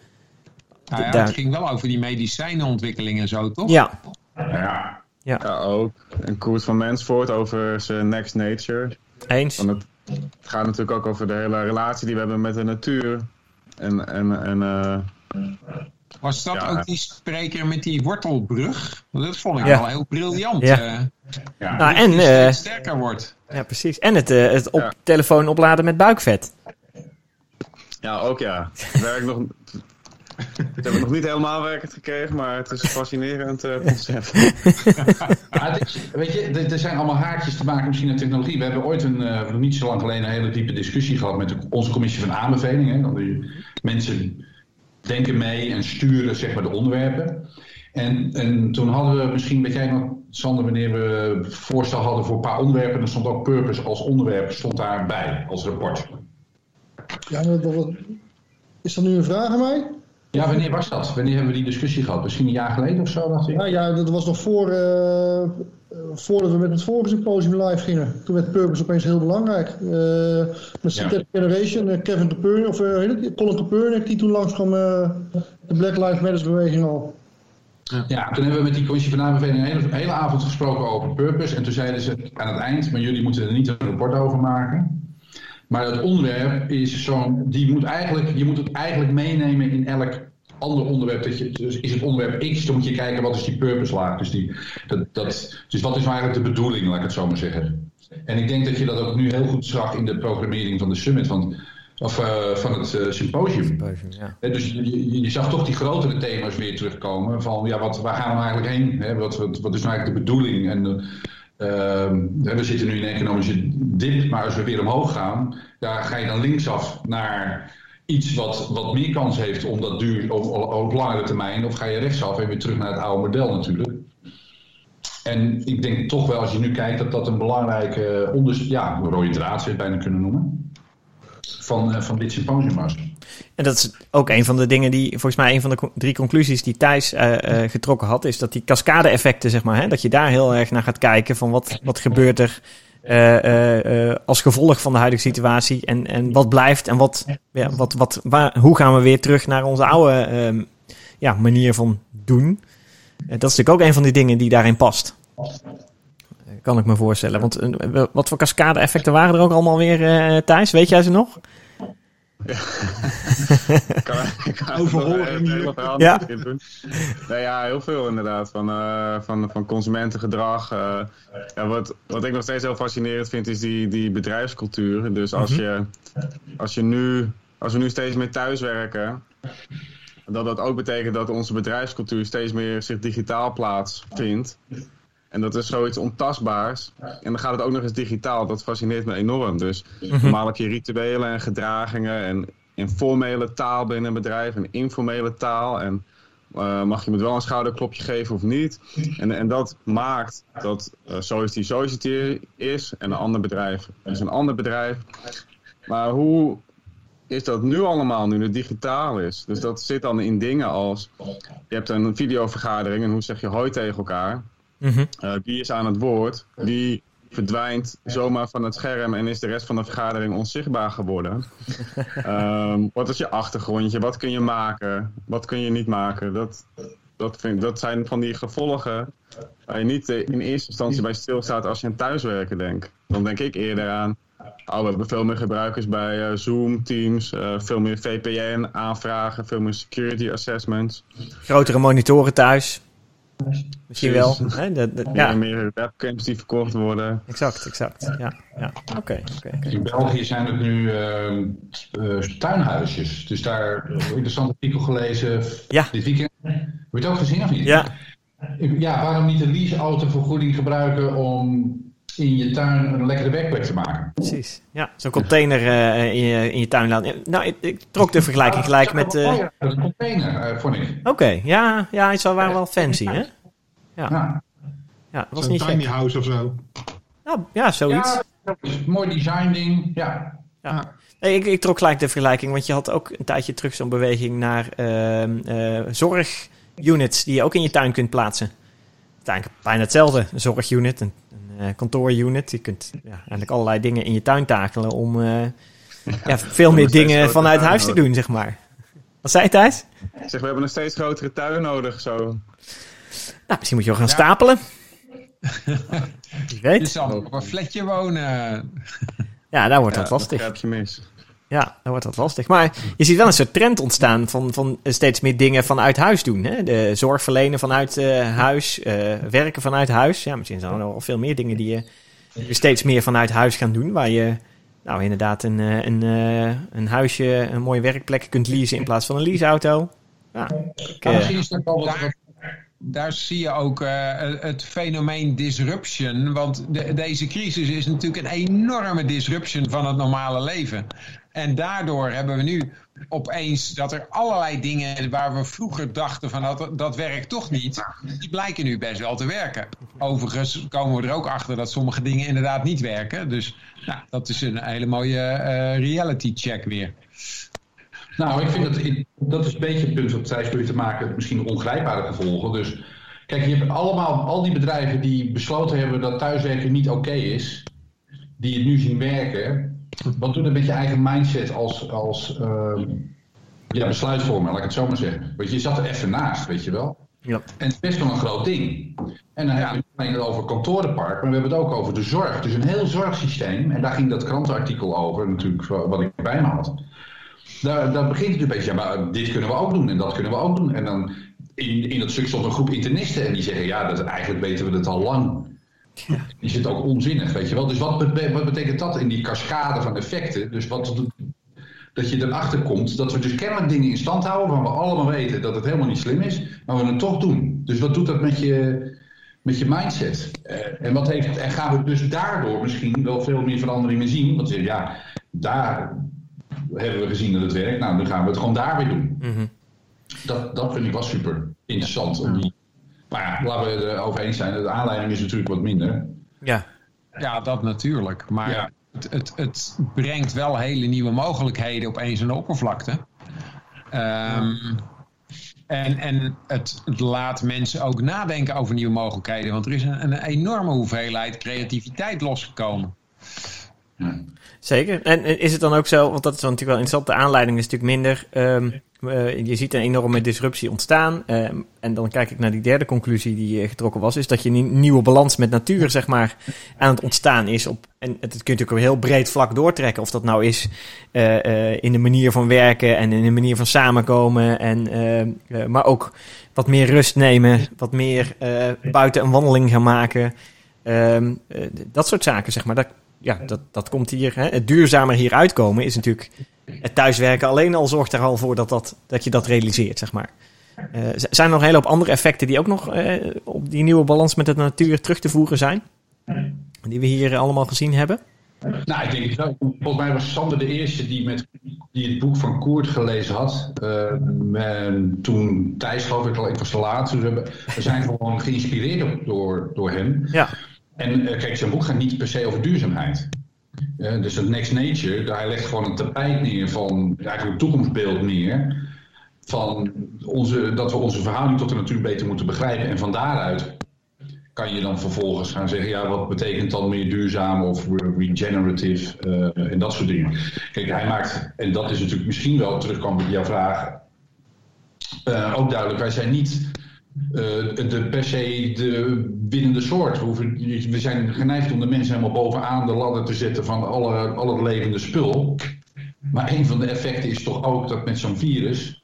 Nou ja,
Daar-
het ging wel over die medicijnenontwikkeling en zo, toch?
ja,
Ja,
Ja, ook. En Koert van Mensvoort over zijn Next Nature.
eens.
Want het, het gaat natuurlijk ook over de hele relatie die we hebben met de natuur. En, en, en eh,
Was dat
Ja.
ook die spreker met die wortelbrug? Want Dat vond ik
Ja.
wel heel briljant.
Ja.
eh,
ja.
Nou, en, eh,
sterker wordt.
ja, precies. En het, eh, het op
Ja.
telefoon opladen met buikvet.
ja, ook ja. Het werkt nog... Hebben we nog niet helemaal werkend gekregen, maar het is een fascinerend eh, concept.
Ja, het is- weet je, er, er zijn allemaal haakjes te maken misschien aan technologie. We hebben ooit een, eh, nog niet zo lang geleden een hele diepe discussie gehad met de- onze commissie van aanbevelingen. Mensen denken mee en sturen zeg maar, de onderwerpen. En, en toen hadden we misschien, weet jij nog, Sander, wanneer we voorstel hadden voor een paar onderwerpen, dan stond ook Purpose als onderwerp stond daarbij, als rapport.
Ja, dat, dat- is dat nu een vraag aan mij?
Ja, wanneer was dat? Wanneer hebben we die discussie gehad? Misschien een jaar geleden of zo, dacht ik.
Ja, ja dat was nog voor, eh, eh, voordat we met het vorige symposium live gingen. Toen werd Purpose opeens heel belangrijk. Eh met
Ja.
Synthetic Generation, eh, Kevin of eh? Colin Copernic, die toen langskwam eh de Black Lives Matter beweging al.
Ja, toen hebben we met die commissie van aanbeveling een hele, hele avond gesproken over purpose. En toen zeiden ze aan het eind, maar jullie moeten er niet een rapport over maken. Maar het onderwerp is zo'n, die moet eigenlijk, je moet het eigenlijk meenemen in elk ander onderwerp. Dat je, dus is het onderwerp X, dan moet je kijken wat is die purpose laag. Dus, die, dat, dat, dus wat is nou eigenlijk de bedoeling, laat ik het zo maar zeggen. En ik denk dat je dat ook nu heel goed zag in de programmering van de summit, van, of uh, van het uh, symposium.
Ja.
He, dus je, je, je, zag toch die grotere thema's weer terugkomen. Van ja, wat, waar gaan we eigenlijk heen? He, wat, wat, wat, is nou eigenlijk de bedoeling? En, uh, we zitten nu in een economische dip, maar als we weer omhoog gaan, ja, ga je dan linksaf naar iets wat, wat meer kans heeft om dat duur op, op langere termijn, of ga je rechtsaf en weer terug naar het oude model natuurlijk. En ik denk toch wel, als je nu kijkt, dat dat een belangrijke onder, ja, rode draad zou je bijna kunnen noemen. Van, uh, van dit symposium was.
En dat is ook een van de dingen die, volgens mij, een van de drie conclusies die Thijs uh, uh, getrokken had, is dat die cascade-effecten, zeg maar, hè, dat je daar heel erg naar gaat kijken van wat, wat gebeurt er uh, als gevolg van de huidige situatie en, en wat blijft en wat, ja, wat, wat, waar, hoe gaan we weer terug naar onze oude ja, manier van doen. dat is natuurlijk ook een van die dingen die daarin past. Kan ik me voorstellen. Want wat voor cascade-effecten waren er ook allemaal weer, Thijs? Weet jij ze nog?
Ik kan, ik kan
Overhoren hier.
Ja.
Nee, ja, heel veel inderdaad. Van, eh, van, van consumentengedrag. eh. ja, wat, wat ik nog steeds heel fascinerend vind, is die, die bedrijfscultuur. Dus als, je, als, je nu, als we nu steeds meer thuiswerken, dat dat ook betekent dat onze bedrijfscultuur steeds meer zich digitaal plaatsvindt. En dat is zoiets ontastbaars. En dan gaat het ook nog eens digitaal. Dat fascineert me enorm. Dus normaal heb je rituelen en gedragingen en informele taal binnen een bedrijf en informele taal. En eh, mag je me wel een schouderklopje geven of niet? En, en dat maakt dat eh Society Society is en een ander bedrijf is een ander bedrijf. Maar hoe is dat nu allemaal, nu het digitaal is? Dus dat zit dan in dingen als... Je hebt een videovergadering en hoe zeg je hoi tegen elkaar?
Mhm.
Eh, wie is aan het woord? Wie verdwijnt zomaar van het scherm en is de rest van de vergadering onzichtbaar geworden? Ehm, wat is je achtergrondje? Wat kun je maken? Wat kun je niet maken? Dat, dat, vind, dat zijn van die gevolgen waar je niet eh, in eerste instantie bij stilstaat als je aan thuiswerken denkt. Dan denk ik eerder aan, oh, we hebben veel meer gebruikers bij eh, Zoom, Teams, eh, veel meer VPN aanvragen, veel meer security assessments.
Grotere monitoren thuis. Misschien wel. Hè? Dat- dat-
Ja. meer webcams die verkocht worden.
exact, exact. Ja, ja. Oké.
In België zijn het nu ehm, eh, tuinhuisjes. Dus daar een interessant artikel gelezen
Ja.
dit weekend. Heb je het ook gezien of niet?
Ja,
Ja, waarom niet een leaseautovergoeding gebruiken om in je tuin een lekkere werkplek te maken?
precies. Ja, zo'n container eh, in, je, in je tuin laten. Nou, ik, ik trok de vergelijking gelijk met... eh,
Oh ja, dat is een container, eh, vond ik.
Oké, ja, ja, ze waren wel fancy, hè?
Ja,
Ja, dat was
Zo'n
niet
tiny
gek.
house of zo.
Nou, ja, zoiets.
ja is mooi design ding. Ja.
Ja. Nee, ik, ik trok gelijk de vergelijking, want je had ook een tijdje terug zo'n beweging naar ehm, eh, zorgunits die je ook in je tuin kunt plaatsen. Uiteindelijk bijna hetzelfde. Een zorgunit, een, kantoorunit. Je kunt ja, eigenlijk allerlei dingen in je tuin takelen om eh, ja, veel meer dingen vanuit huis te doen, zeg maar. Wat zei je, Thijs?
Ik zeg, we hebben een steeds grotere tuin nodig. Zo.
Nou, misschien moet je wel gaan stapelen. Wie
Je
weet.
zal op een flatje wonen.
Ja, daar wordt
Ja,
dat
dat
lastig.
grijp je mis.
Ja, dan wordt dat lastig. Maar je ziet wel een soort trend ontstaan van, van steeds meer dingen vanuit huis doen. Hè? De zorg verlenen vanuit eh, huis, eh, werken vanuit huis. Ja, misschien zijn er nog wel veel meer dingen die je, steeds meer vanuit huis gaan doen. Waar je nou inderdaad een, eh, een, een huisje, een mooie werkplek kunt leasen in plaats van een leaseauto. Ja, ik,
Daar, zie je ook het fenomeen disruption. Want de- deze crisis is natuurlijk een enorme disruption van het normale leven. En daardoor hebben we nu opeens dat er allerlei dingen waar we vroeger dachten van dat, dat werkt toch niet, die blijken nu best wel te werken. Overigens komen we er ook achter dat sommige dingen inderdaad niet werken. Dus nou, dat is een hele mooie eh, reality check weer.
Nou, ik vind dat, dat is een beetje het punt wat Thijs probeert te maken, misschien ongrijpbare gevolgen. Dus kijk, je hebt allemaal, al die bedrijven die besloten hebben dat thuiswerken niet oké is, die het nu zien werken. Wat doet met je eigen mindset als, als ehm, ja, besluitvormer, laat ik het zo maar zeggen. Want je zat er even naast, weet je wel.
ja.
En het is best wel een groot ding. En dan hebben we het niet alleen over kantorenpark, maar we hebben het ook over de zorg. Dus een heel zorgsysteem. En daar ging dat krantenartikel over, natuurlijk, wat ik bij me had. Daar, daar begint het een beetje, ja, maar dit kunnen we ook doen en dat kunnen we ook doen. En dan in, in dat stuk stond een groep internisten en die zeggen, ja, dat, eigenlijk weten we het al lang. Die zit ook onzinnig, weet je wel. Dus wat, wat betekent dat in die cascade van effecten? Dus wat dat je erachter komt dat we dus kennelijk dingen in stand houden waarvan we allemaal weten dat het helemaal niet slim is, maar we het toch doen. Dus wat doet dat met je, met je mindset? Eh, en, wat heeft, en gaan we dus daardoor misschien wel veel meer veranderingen zien? Want je- ja, daar hebben we gezien dat het werkt. Nou, dan gaan we het gewoon daar weer doen.
Mhm.
Dat, dat vind ik wel super interessant. Om die, maar ja, laten we het erover eens zijn. De aanleiding is natuurlijk wat minder.
ja.
Ja, dat natuurlijk. Maar
Ja.
het, het, het brengt wel hele nieuwe mogelijkheden opeens aan de oppervlakte. Ehm, En, en het, het laat mensen ook nadenken over nieuwe mogelijkheden. Want er is een, een enorme hoeveelheid creativiteit losgekomen.
Zeker. En is het dan ook zo, want dat is natuurlijk wel interessant, de aanleiding is natuurlijk minder ehm, eh, je ziet een enorme disruptie ontstaan. eh, en dan kijk ik naar die derde conclusie die eh, getrokken was. Is dat je een nieuwe balans met natuur zeg maar, aan het ontstaan is. Op, en het kun je natuurlijk een heel breed vlak doortrekken. Of dat nou is in de manier van werken en in de manier van samenkomen. En, maar ook wat meer rust nemen. Wat meer buiten een wandeling gaan maken. Ehm, eh, dat soort zaken, zeg maar. Dat, ja, dat, dat komt hier. Hè. Het duurzamer hier uitkomen is natuurlijk. Het thuiswerken alleen al zorgt er al voor dat, dat, dat je dat realiseert, zeg maar. Eh, zijn er nog een hele hoop andere effecten die ook nog eh, op die nieuwe balans met de natuur terug te voeren zijn? Die we hier allemaal gezien hebben?
Nou, ik denk wel. Volgens mij was Sander de eerste die, met, die het boek van Koert gelezen had. Eh, en toen Thijs, geloof ik, al, ik was te laat. Dus we, zijn gewoon geïnspireerd door, door hem.
Ja.
En kijk, zijn boek gaat niet per se over duurzaamheid. Dus het Next Nature, daar hij legt gewoon een tapijt neer van eigenlijk een toekomstbeeld neer. Van onze, dat we onze verhouding tot de natuur beter moeten begrijpen. En van daaruit kan je dan vervolgens gaan zeggen, ja, wat betekent dan meer duurzaam of re- regenerative eh, en dat soort dingen. Kijk, hij maakt, en dat is natuurlijk misschien wel terugkomen op jouw vraag, eh, ook duidelijk, wij zijn niet eh, de, per se de winnende soort. We, zijn geneigd om de mensen helemaal bovenaan de ladder te zetten van alle, al het levende spul. Maar een van de effecten is toch ook dat met zo'n virus,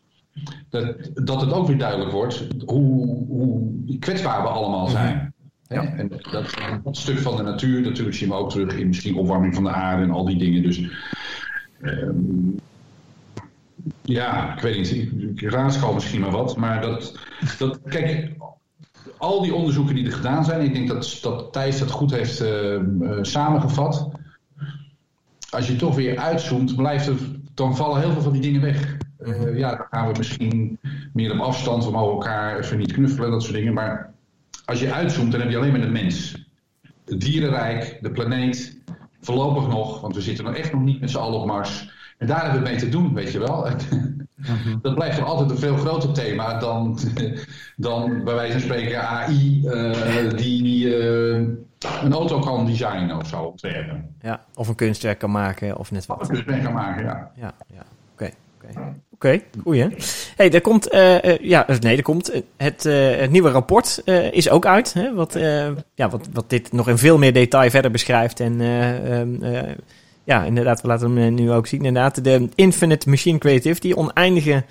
dat, dat het ook weer duidelijk wordt hoe, hoe kwetsbaar we allemaal zijn. Hè? En dat, dat stuk van de natuur, natuurlijk zien we ook terug in misschien opwarming van de aarde en al die dingen. Dus ehm, ja, ik weet niet, ik, ik raadschal misschien maar wat. Maar dat, dat, kijk, al die onderzoeken die er gedaan zijn, ik denk dat, dat Thijs dat goed heeft eh, eh, samengevat. Als je toch weer uitzoomt, blijft er, dan vallen heel veel van die dingen weg. Eh, ja, dan gaan we misschien meer op afstand, we mogen elkaar even niet knuffelen, dat soort dingen. Maar als je uitzoomt, dan heb je alleen maar de mens. Het dierenrijk, de planeet, voorlopig nog, want we zitten nog echt nog niet met z'n allen op Mars. En daar hebben we mee te doen, weet je wel. Dat blijft toch altijd een veel groter thema dan, dan bij wijze van spreken AI eh, die eh, een auto kan designen of zo ontwerpen.
Ja, of een kunstwerk kan maken of net
Wat
wat.
kun je mee kan maken, ja.
Ja, ja. Oké, oké. Oké, goeie. hè? hey, er komt, eh, ja, nee, er komt het, het nieuwe rapport is ook uit, hè, wat, ja, wat, wat dit nog in veel meer detail verder beschrijft. En eh, ehm, eh, ja, inderdaad, we laten hem eh, nu ook zien. Inderdaad, de Infinite Machine Creativity, oneindige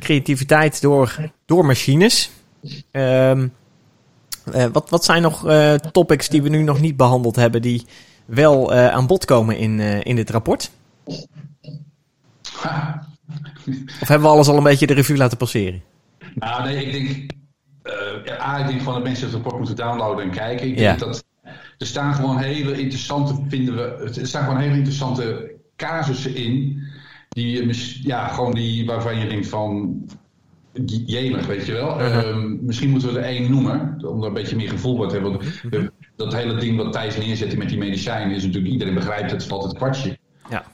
creativiteit door, door machines. Ehm, eh, wat, wat zijn nog eh, topics die we nu nog niet behandeld hebben, die wel aan bod komen in, in dit rapport? Of hebben we alles al een beetje de revue laten passeren?
Nou, nee, ik denk. ja, A, ik denk gewoon dat mensen het rapport moeten downloaden en kijken. Ik
Ja.
denk dat. Er staan gewoon hele interessante, vinden we. Er staan gewoon hele interessante casussen in. Die, ja, gewoon die waarvan je denkt van. Jemig, weet je wel. Ehm, misschien moeten we er één noemen, om er een beetje meer gevoel bij te hebben. Want, eh, dat hele ding wat Thijs neerzette met die medicijnen is natuurlijk, iedereen begrijpt het, valt het kwartje.
Ja.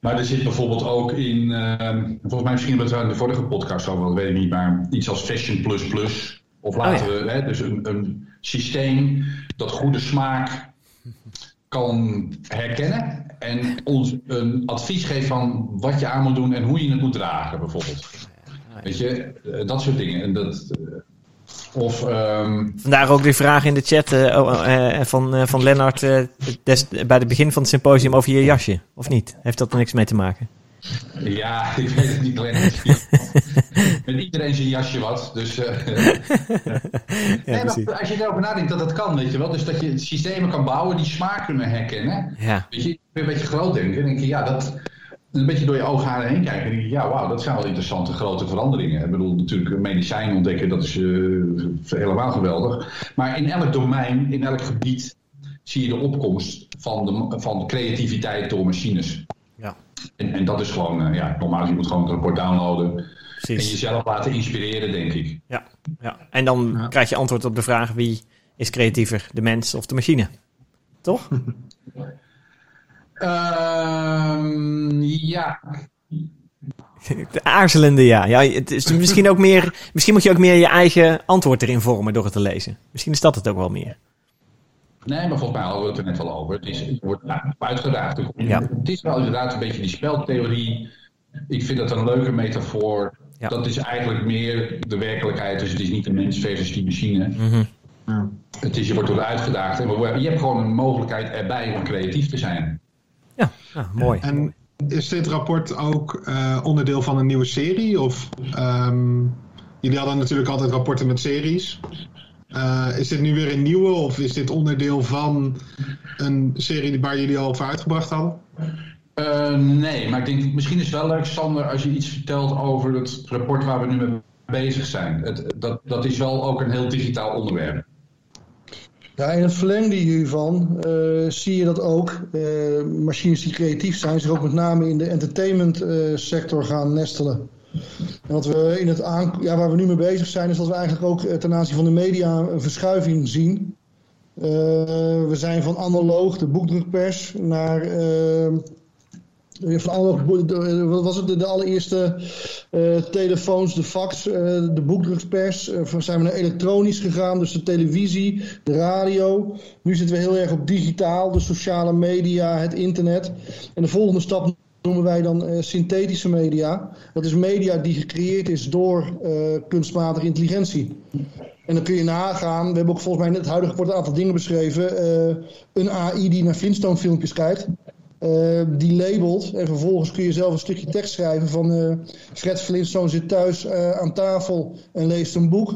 Maar er zit bijvoorbeeld ook in, ehm, volgens mij misschien hebben we het in de vorige podcast over, dat weet ik niet, maar iets als Fashion Plus Plus. Of laten
Oh ja.
we, hè, dus een, een systeem dat goede smaak kan herkennen en ons een advies geeft van wat je aan moet doen en hoe je het moet dragen, bijvoorbeeld. Weet je, eh, dat soort dingen. En dat, eh, of ehm,
Vandaar ook de vraag in de chat eh, oh, van, eh, van Lennart eh, des- bij het begin van het symposium over je jasje. Of niet? Heeft dat er niks mee te maken?
Ja, ik weet het niet, Glenn. Met iedereen zijn jasje wat. Dus, eh, nee, als je erover nadenkt dat dat kan, weet je wel. Dus dat je systemen kan bouwen die smaak kunnen herkennen.
Ja,
Weet je, een beetje groot denken. En denk je, ja, dat... Een beetje door je oogharen heen kijken. En denk je, ja, wauw, dat zijn wel interessante grote veranderingen. Ik bedoel, natuurlijk medicijn ontdekken, dat is eh, helemaal geweldig. Maar in elk domein, in elk gebied, zie je de opkomst van de, van de creativiteit door machines.
ja
En, en dat is gewoon, eh, ja, normaal je moet gewoon het rapport downloaden. En
precies.
jezelf laten inspireren, denk ik.
Ja, ja. En dan krijg je antwoord op de vraag wie is creatiever, de mens of de machine? Toch?
Ehm, ja.
De aarzelende ja. ja het is misschien, ook meer, misschien moet je ook meer je eigen antwoord erin vormen door het te lezen. Misschien is dat het ook wel meer.
Nee, maar volgens mij hadden we het er net wel over. Het, is, het wordt nou, uitgedaagd.
Ja.
Het is wel inderdaad een beetje die speltheorie. Ik vind dat een leuke metafoor.
Ja.
Dat is eigenlijk meer de werkelijkheid. Dus het is niet de mens versus die machine.
Mhm.
Ja.
Het is, je wordt door uitgedaagd. En je hebt gewoon een mogelijkheid erbij om creatief te zijn.
Ja, ja, mooi.
En is dit rapport ook eh, onderdeel van een nieuwe serie? Of ehm, jullie hadden natuurlijk altijd rapporten met series. Eh, is dit nu weer een nieuwe of is dit onderdeel van een serie waar jullie al over uitgebracht hadden?
Eh, nee, maar ik denk misschien is het wel leuk, Sander, als je iets vertelt over het rapport waar we nu mee bezig zijn. Het, dat, dat is wel ook een heel digitaal onderwerp.
Ja, in het verlengde hiervan eh, zie je dat ook eh, machines die creatief zijn, zich ook met name in de entertainment eh, sector gaan nestelen. En wat we in het ja, waar we nu mee bezig zijn, is dat we eigenlijk ook eh, ten aanzien van de media een verschuiving zien. Eh, we zijn van analoog, de boekdrukpers, naar eh, van de- wat was het, de, allereerste telefoons, de fax, de boekdrukpers. Zijn we naar elektronisch gegaan, dus de televisie, de radio. Nu zitten we heel erg op digitaal, de sociale media, het internet. En de volgende stap noemen wij dan eh, synthetische media. Dat is media die gecreëerd is door eh, kunstmatige intelligentie. En dan kun je nagaan, we hebben ook volgens mij in het huidige rapport een aantal dingen beschreven. Eh, een AI die naar Flintstone filmpjes kijkt. die labelt en vervolgens kun je zelf een stukje tekst schrijven van Fred Flintstone zit thuis aan tafel en leest een boek.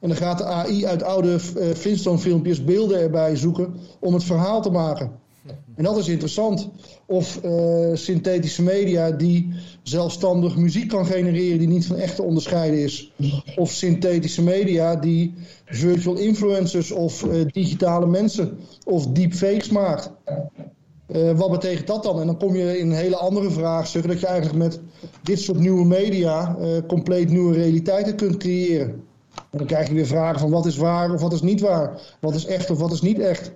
En dan gaat de AI uit oude Flintstone filmpjes beelden erbij zoeken om het verhaal te maken. En dat is interessant. Of eh, synthetische media die zelfstandig muziek kan genereren die niet van echt te onderscheiden is. Of synthetische media die virtual influencers of eh, digitale mensen of deepfakes maakt. Eh, wat betekent dat dan? En dan kom je in een hele andere vraagstuk dat je eigenlijk met dit soort nieuwe media compleet nieuwe realiteiten kunt creëren. En dan krijg je weer vragen van wat is waar of wat is niet waar? Wat is echt of wat is niet echt?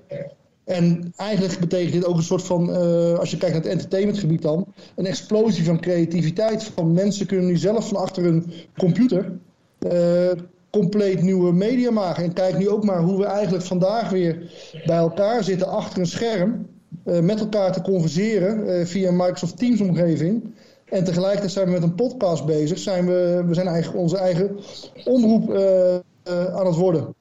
En eigenlijk betekent dit ook een soort van, eh, als je kijkt naar het entertainmentgebied dan, een explosie van creativiteit. Van mensen kunnen nu zelf van achter een computer eh, compleet nieuwe media maken. En kijk nu ook maar hoe we eigenlijk vandaag weer bij elkaar zitten achter een scherm. eh, met elkaar te converseren via een Microsoft Teams omgeving. En tegelijkertijd zijn we met een podcast bezig. Zijn we, we zijn eigenlijk onze eigen omroep aan het worden.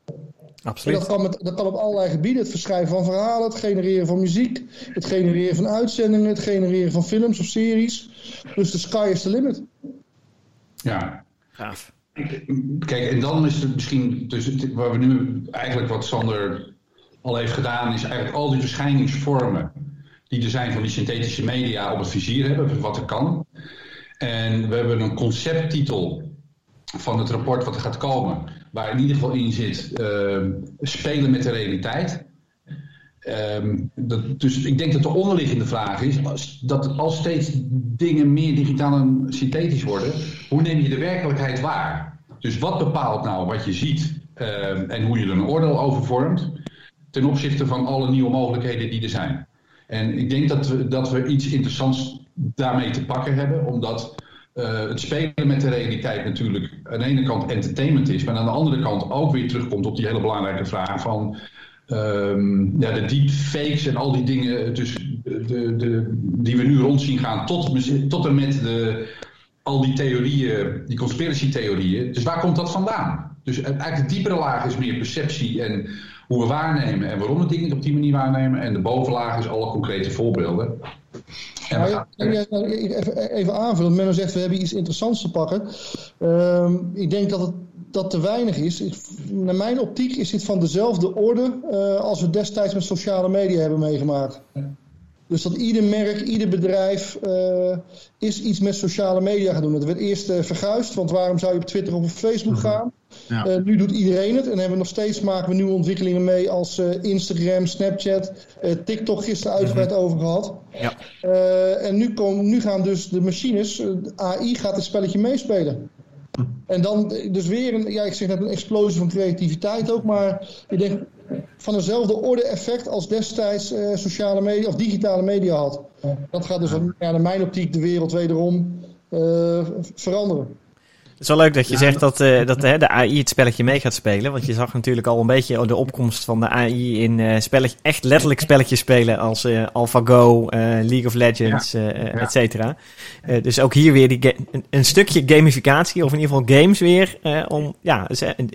En
Absoluut.
dat kan, met, dat kan op allerlei gebieden. Het verschrijven van verhalen, het genereren van muziek, het genereren van uitzendingen, het genereren van films of series. Dus de sky is the limit.
Ja.
Gaaf.
Kijk, en dan is het misschien, dus het- waar we nu eigenlijk wat Sander al heeft gedaan, is eigenlijk al die verschijningsvormen die er zijn van die synthetische media op het vizier hebben, wat er kan. En we hebben een concepttitel van het rapport wat er gaat komen, waar in ieder geval in zit eh, spelen met de realiteit. Ehm, dat, dus ik denk dat de onderliggende vraag is dat als steeds dingen meer digitaal en synthetisch worden, hoe neem je de werkelijkheid waar? Dus wat bepaalt nou wat je ziet ehm, en hoe je er een oordeel over vormt ten opzichte van alle nieuwe mogelijkheden die er zijn? En ik denk dat we, dat we iets interessants daarmee te pakken hebben, omdat eh, het spelen met de realiteit natuurlijk aan de ene kant entertainment is, maar aan de andere kant ook weer terugkomt op die hele belangrijke vraag van ehm, ja, de deepfakes en al die dingen dus de, de, die we nu rond zien gaan tot, tot en met de, al die theorieën, die conspiracy theorieën. Dus waar komt dat vandaan? Dus eigenlijk de diepere laag is meer perceptie en hoe we waarnemen en waarom we dingen op die manier waarnemen. En de bovenlaag is alle concrete voorbeelden. En we
Ja,
gaan-
ja, ja, even, even aanvullen. Menno zegt we hebben iets interessants te pakken. Ehm, ik denk dat het dat te weinig is. Naar mijn optiek is dit van dezelfde orde eh, als we destijds met sociale media hebben meegemaakt. Dus dat ieder merk, ieder bedrijf eh, is iets met sociale media gaan doen. Dat werd eerst eh, verguisd, want waarom zou je op Twitter of op Facebook gaan?
Ja.
Eh, nu doet iedereen het en hebben we nog steeds maken we nieuwe ontwikkelingen mee als Instagram, Snapchat, TikTok gisteren uitgebreid over gehad.
Ja.
En nu, komen, nu gaan dus de machines, AI gaat het spelletje meespelen. En dan dus weer een, ja ik zeg net een explosie van creativiteit ook, maar ik denk van dezelfde orde effect als destijds eh, sociale media of digitale media had. Dat gaat dus ja, naar mijn optiek de wereld wederom eh, veranderen.
Het is wel leuk dat je zegt dat, uh, dat uh, de AI het spelletje mee gaat spelen. Want je zag natuurlijk al een beetje de opkomst van de AI in uh, spelletje, echt letterlijk spelletjes spelen als AlphaGo, League of Legends, ja. et cetera. dus ook hier weer die een, een, stukje gamificatie, of in ieder geval games weer, om ja,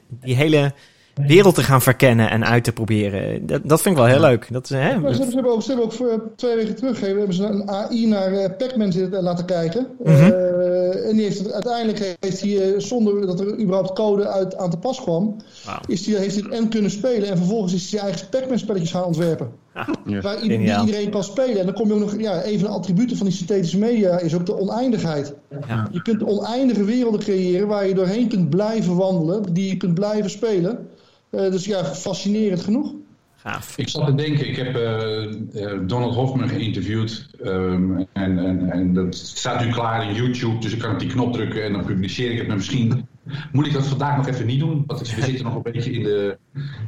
die hele wereld te gaan verkennen en uit te proberen. Dat, dat vind ik wel heel leuk. Dat is, hè,
maar ze, hebben, ze, hebben ook, ze hebben ook voor twee weken terug hebben ze een AI naar uh, Pac-Man laten kijken. Mm -hmm. uh, en die heeft het, uiteindelijk heeft hij, zonder dat er überhaupt code uit, aan te pas kwam, wow. is die, heeft hij het en kunnen spelen. En vervolgens is hij zijn eigen Pac-Man spelletjes gaan ontwerpen. Ah, waar iedereen kan spelen. En dan kom je ook nog, ja, een van de attributen van die synthetische media is ook de oneindigheid. Ja. Je kunt oneindige werelden creëren waar je doorheen kunt blijven wandelen, die je kunt blijven spelen. Uh, dus ja, fascinerend genoeg.
Gaaf. Ik zat te denken, ik heb uh, uh, Donald Hoffman geïnterviewd. Um, en, en, en dat staat nu klaar in YouTube, dus ik kan op die knop drukken en dan publiceer ik het. Maar misschien moet ik dat vandaag nog even niet doen, want we zitten nog een beetje in de,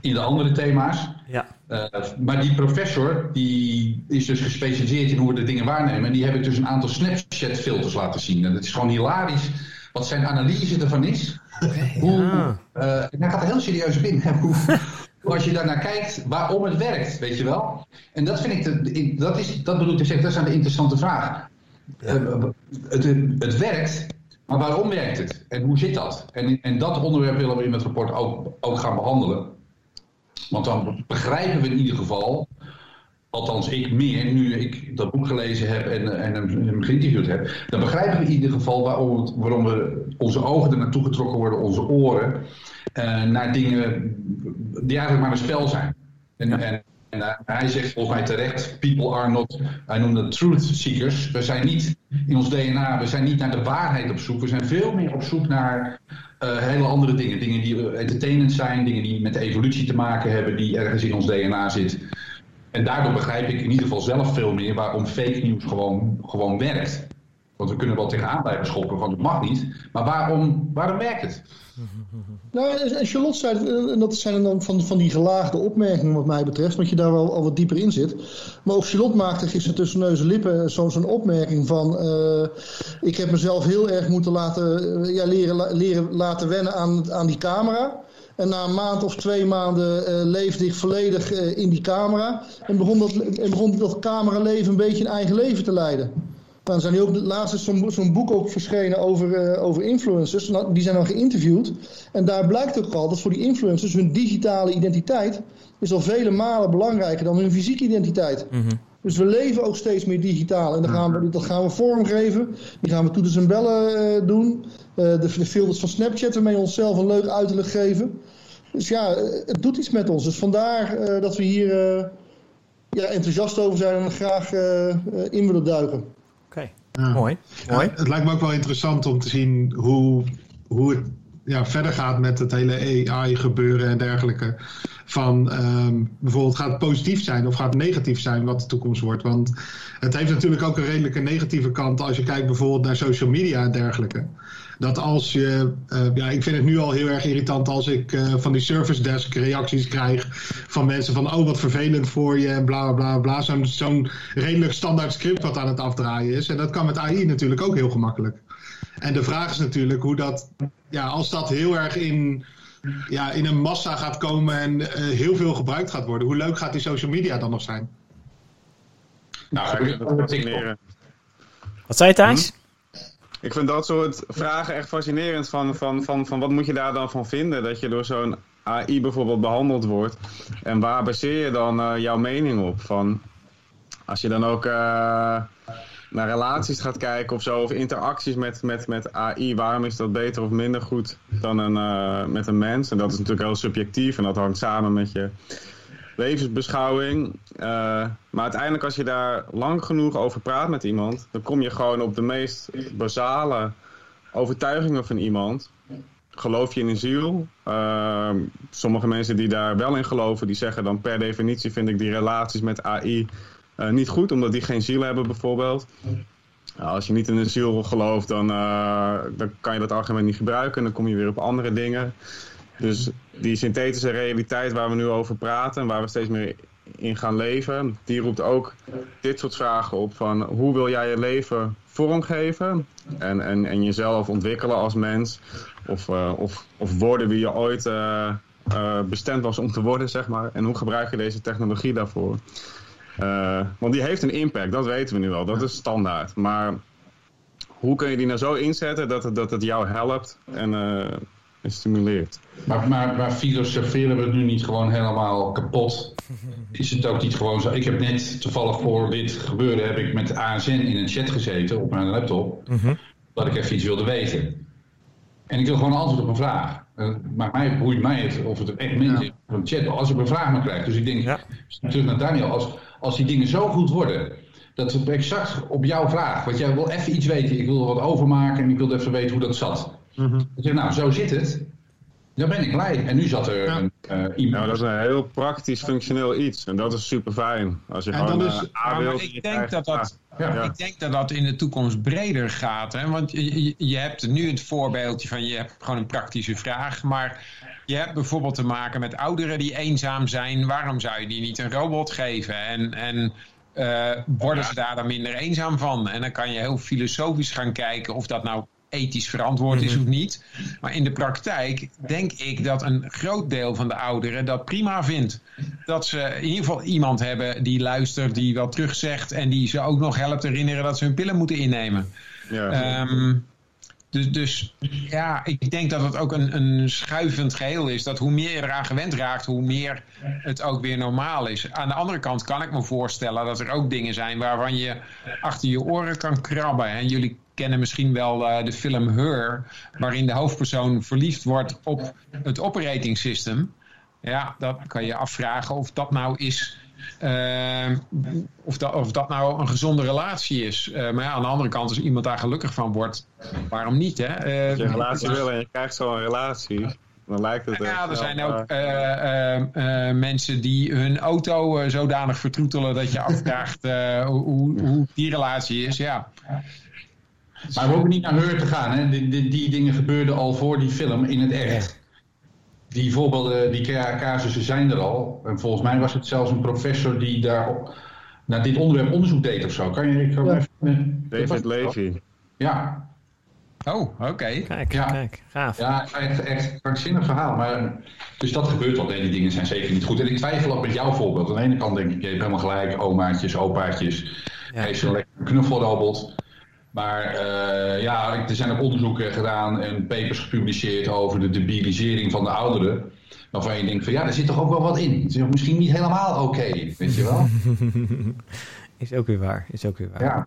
in de andere thema's.
Ja.
Uh, maar die professor, die is dus gespecialiseerd in hoe we de dingen waarnemen. En die heb ik dus een aantal Snapchat-filters laten zien. En het is gewoon hilarisch wat zijn analyse ervan is. Hoe, ja. uh, en daar gaat er heel serieus op in. Hoe, als je daarnaar kijkt, waarom het werkt, weet je wel. En dat vind ik, de, dat, is, dat bedoel ik te zeggen, dat is een interessante vraag. Ja. Uh, het, het werkt, maar waarom werkt het? En hoe zit dat? En, en dat onderwerp willen we in het rapport ook, ook gaan behandelen. Want dan begrijpen we in ieder geval althans ik meer, nu ik dat boek gelezen heb en, en hem geïnterviewd heb, dan begrijpen we in ieder geval waarom, waarom we onze ogen er naartoe getrokken worden, onze oren, uh, naar dingen die eigenlijk maar een spel zijn. En, ja. en, en hij zegt volgens mij terecht, people are not, hij noemde truth seekers. We zijn niet in ons DNA, we zijn niet naar de waarheid op zoek. We zijn veel meer op zoek naar uh, hele andere dingen. Dingen die entertainend zijn, dingen die met evolutie te maken hebben, die ergens in ons DNA zit. En daardoor begrijp ik in ieder geval zelf veel meer waarom fake nieuws gewoon, gewoon werkt. Want we kunnen wel tegenaan blijven schoppen van het mag niet. Maar waarom, waarom werkt het?
Nou, en Charlotte zei, en dat zijn dan van, van die gelaagde opmerkingen wat mij betreft, omdat je daar wel al wat dieper in zit. Maar ook Charlotte maakte gisteren tussen neus en lippen zo'n zo opmerking van, uh, ik heb mezelf heel erg moeten laten, uh, ja, leren, leren laten wennen aan, aan die camera. En na een maand of twee maanden uh, leefde ik volledig uh, in die camera. En begon dat, en begon dat cameraleven een beetje een eigen leven te leiden. Dan zijn die ook laatst zo'n zo boek ook verschenen over, uh, over influencers. Nou, die zijn dan geïnterviewd. En daar blijkt ook al dat voor die influencers hun digitale identiteit is al vele malen belangrijker dan hun fysieke identiteit. Mm -hmm. Dus we leven ook steeds meer digitaal. En dan gaan we, dat gaan we vormgeven. Die gaan we toeters en bellen uh, doen. Uh, de, de filters van Snapchat waarmee onszelf een leuk uiterlijk geven. Dus ja, het doet iets met ons. Dus vandaar uh, dat we hier ja, enthousiast over zijn en graag in willen duiken.
Oké, okay. ja. mooi. mooi.
Het lijkt me ook wel interessant om te zien hoe, hoe het ja, verder gaat met het hele AI gebeuren en dergelijke. Van um, bijvoorbeeld gaat het positief zijn of gaat het negatief zijn wat de toekomst wordt. Want het heeft natuurlijk ook een redelijke negatieve kant als je kijkt bijvoorbeeld naar social media en dergelijke. Dat als je, uh, ja, ik vind het nu al heel erg irritant als ik uh, van die service desk reacties krijg van mensen van, oh wat vervelend voor je en bla bla bla. Zo'n zo'n redelijk standaard script wat aan het afdraaien is. En dat kan met AI natuurlijk ook heel gemakkelijk. En de vraag is natuurlijk hoe dat, ja, als dat heel erg in, ja, in een massa gaat komen en uh, heel veel gebruikt gaat worden, hoe leuk gaat die social media dan nog zijn?
Nou, ik dat fascinerend.
Wat zei je Thijs? Hm?
Ik vind dat soort vragen echt fascinerend. Van, van, van, van wat moet je daar dan van vinden? Dat je door zo'n AI bijvoorbeeld behandeld wordt. En waar baseer je dan uh, jouw mening op? Van, als je dan ook... Uh, naar relaties gaat kijken of zo, of interacties met, met, met AI, waarom is dat beter of minder goed dan een, uh, met een mens? En dat is natuurlijk heel subjectief en dat hangt samen met je levensbeschouwing. Uh, maar uiteindelijk als je daar lang genoeg over praat met iemand, dan kom je gewoon op de meest basale overtuigingen van iemand. Geloof je in een ziel? Uh, sommige mensen die daar wel in geloven, die zeggen dan per definitie vind ik die relaties met AI uh, niet goed, omdat die geen ziel hebben bijvoorbeeld. Nou, als je niet in een ziel gelooft, dan, uh, dan kan je dat argument niet gebruiken. En dan kom je weer op andere dingen. Dus die synthetische realiteit waar we nu over praten... en waar we steeds meer in gaan leven, die roept ook dit soort vragen op van hoe wil jij je leven vormgeven en, en, en jezelf ontwikkelen als mens of, uh, of, of worden wie je ooit bestemd was om te worden, zeg maar. En hoe gebruik je deze technologie daarvoor? Want die heeft een impact, dat weten we nu al, dat is standaard. Maar hoe kun je die nou zo inzetten dat het, dat het jou helpt en, en stimuleert?
Maar, maar, maar filosoferen we het nu niet gewoon helemaal kapot? Is het ook niet gewoon zo? Ik heb net toevallig voor dit gebeuren heb ik met ASN in een chat gezeten op mijn laptop. Mm -hmm. Dat ik even iets wilde weten. En ik wil gewoon een antwoord op een vraag. Uh, maar mij boeit mij het of het echt mensen ja. van chat als ik een vraag maar krijg. Dus ik denk, ja. terug naar Daniel, als, als die dingen zo goed worden, dat het exact op jouw vraag, want jij wil even iets weten, ik wil er wat overmaken en ik wil even weten hoe dat zat. Mm -hmm. Ik zeg, nou, zo zit het. Dan ben ik blij. En nu zat er ja. een uh, iemand.
Nou, dat is een heel praktisch, functioneel iets. En dat is super fijn. Als je en gewoon
is, uh, A wilt, ik, denk dat dat, ja. ik denk dat dat in de toekomst breder gaat. Hè? Want je, je hebt nu het voorbeeldje van je hebt gewoon een praktische vraag. Maar je hebt bijvoorbeeld te maken met ouderen die eenzaam zijn. Waarom zou je die niet een robot geven? En, en uh, worden ze daar dan minder eenzaam van? En dan kan je heel filosofisch gaan kijken of dat nou ethisch verantwoord is of niet. Maar in de praktijk denk ik dat een groot deel van de ouderen dat prima vindt. Dat ze in ieder geval iemand hebben die luistert, die wel terugzegt en die ze ook nog helpt herinneren dat ze hun pillen moeten innemen. Ja. Um, dus, dus ja, ik denk dat het ook een, een schuivend geheel is. Dat hoe meer je eraan gewend raakt, hoe meer het ook weer normaal is. Aan de andere kant kan ik me voorstellen dat er ook dingen zijn waarvan je achter je oren kan krabben. En jullie kennen misschien wel uh, de film Her, waarin de hoofdpersoon verliefd wordt op het operating system. Ja, dan kan je afvragen of dat nou is. Uh, of, dat, of dat nou een gezonde relatie is. Uh, maar ja, aan de andere kant, als iemand daar gelukkig van wordt, waarom niet? Hè?
als je een relatie wil en je krijgt zo'n relatie, dan lijkt het.
Ja, er zijn ook mensen die hun auto zodanig vertroetelen dat je afvraagt hoe, hoe die relatie is. Ja.
Maar we hoeven niet naar Heur te gaan. Hè? Die, die, die, dingen gebeurden al voor die film in het echt. Die voorbeelden, die casussen zijn er al. En volgens mij was het zelfs een professor die daar naar dit onderwerp onderzoek deed of zo. Kan je ik ja. even...
David Levy.
Ja.
Oh, oké. Okay.
Kijk, ja. kijk, gaaf.
Ja, echt, echt krankzinnig verhaal. Maar, dus dat gebeurt al. Die dingen zijn zeker niet goed. En ik twijfel ook met jouw voorbeeld. Aan de ene kant denk ik, je hebt helemaal gelijk. Omaatjes, opaatjes. Ja. Heeft zo'n lekker knuffelrobot. Maar uh, ja, er zijn ook onderzoeken gedaan en papers gepubliceerd over de debilisering van de ouderen. Waarvan je denkt van ja, er zit toch ook wel wat in. Het is misschien niet helemaal oké, okay, weet je wel.
is ook weer waar, is ook weer waar.
Ja.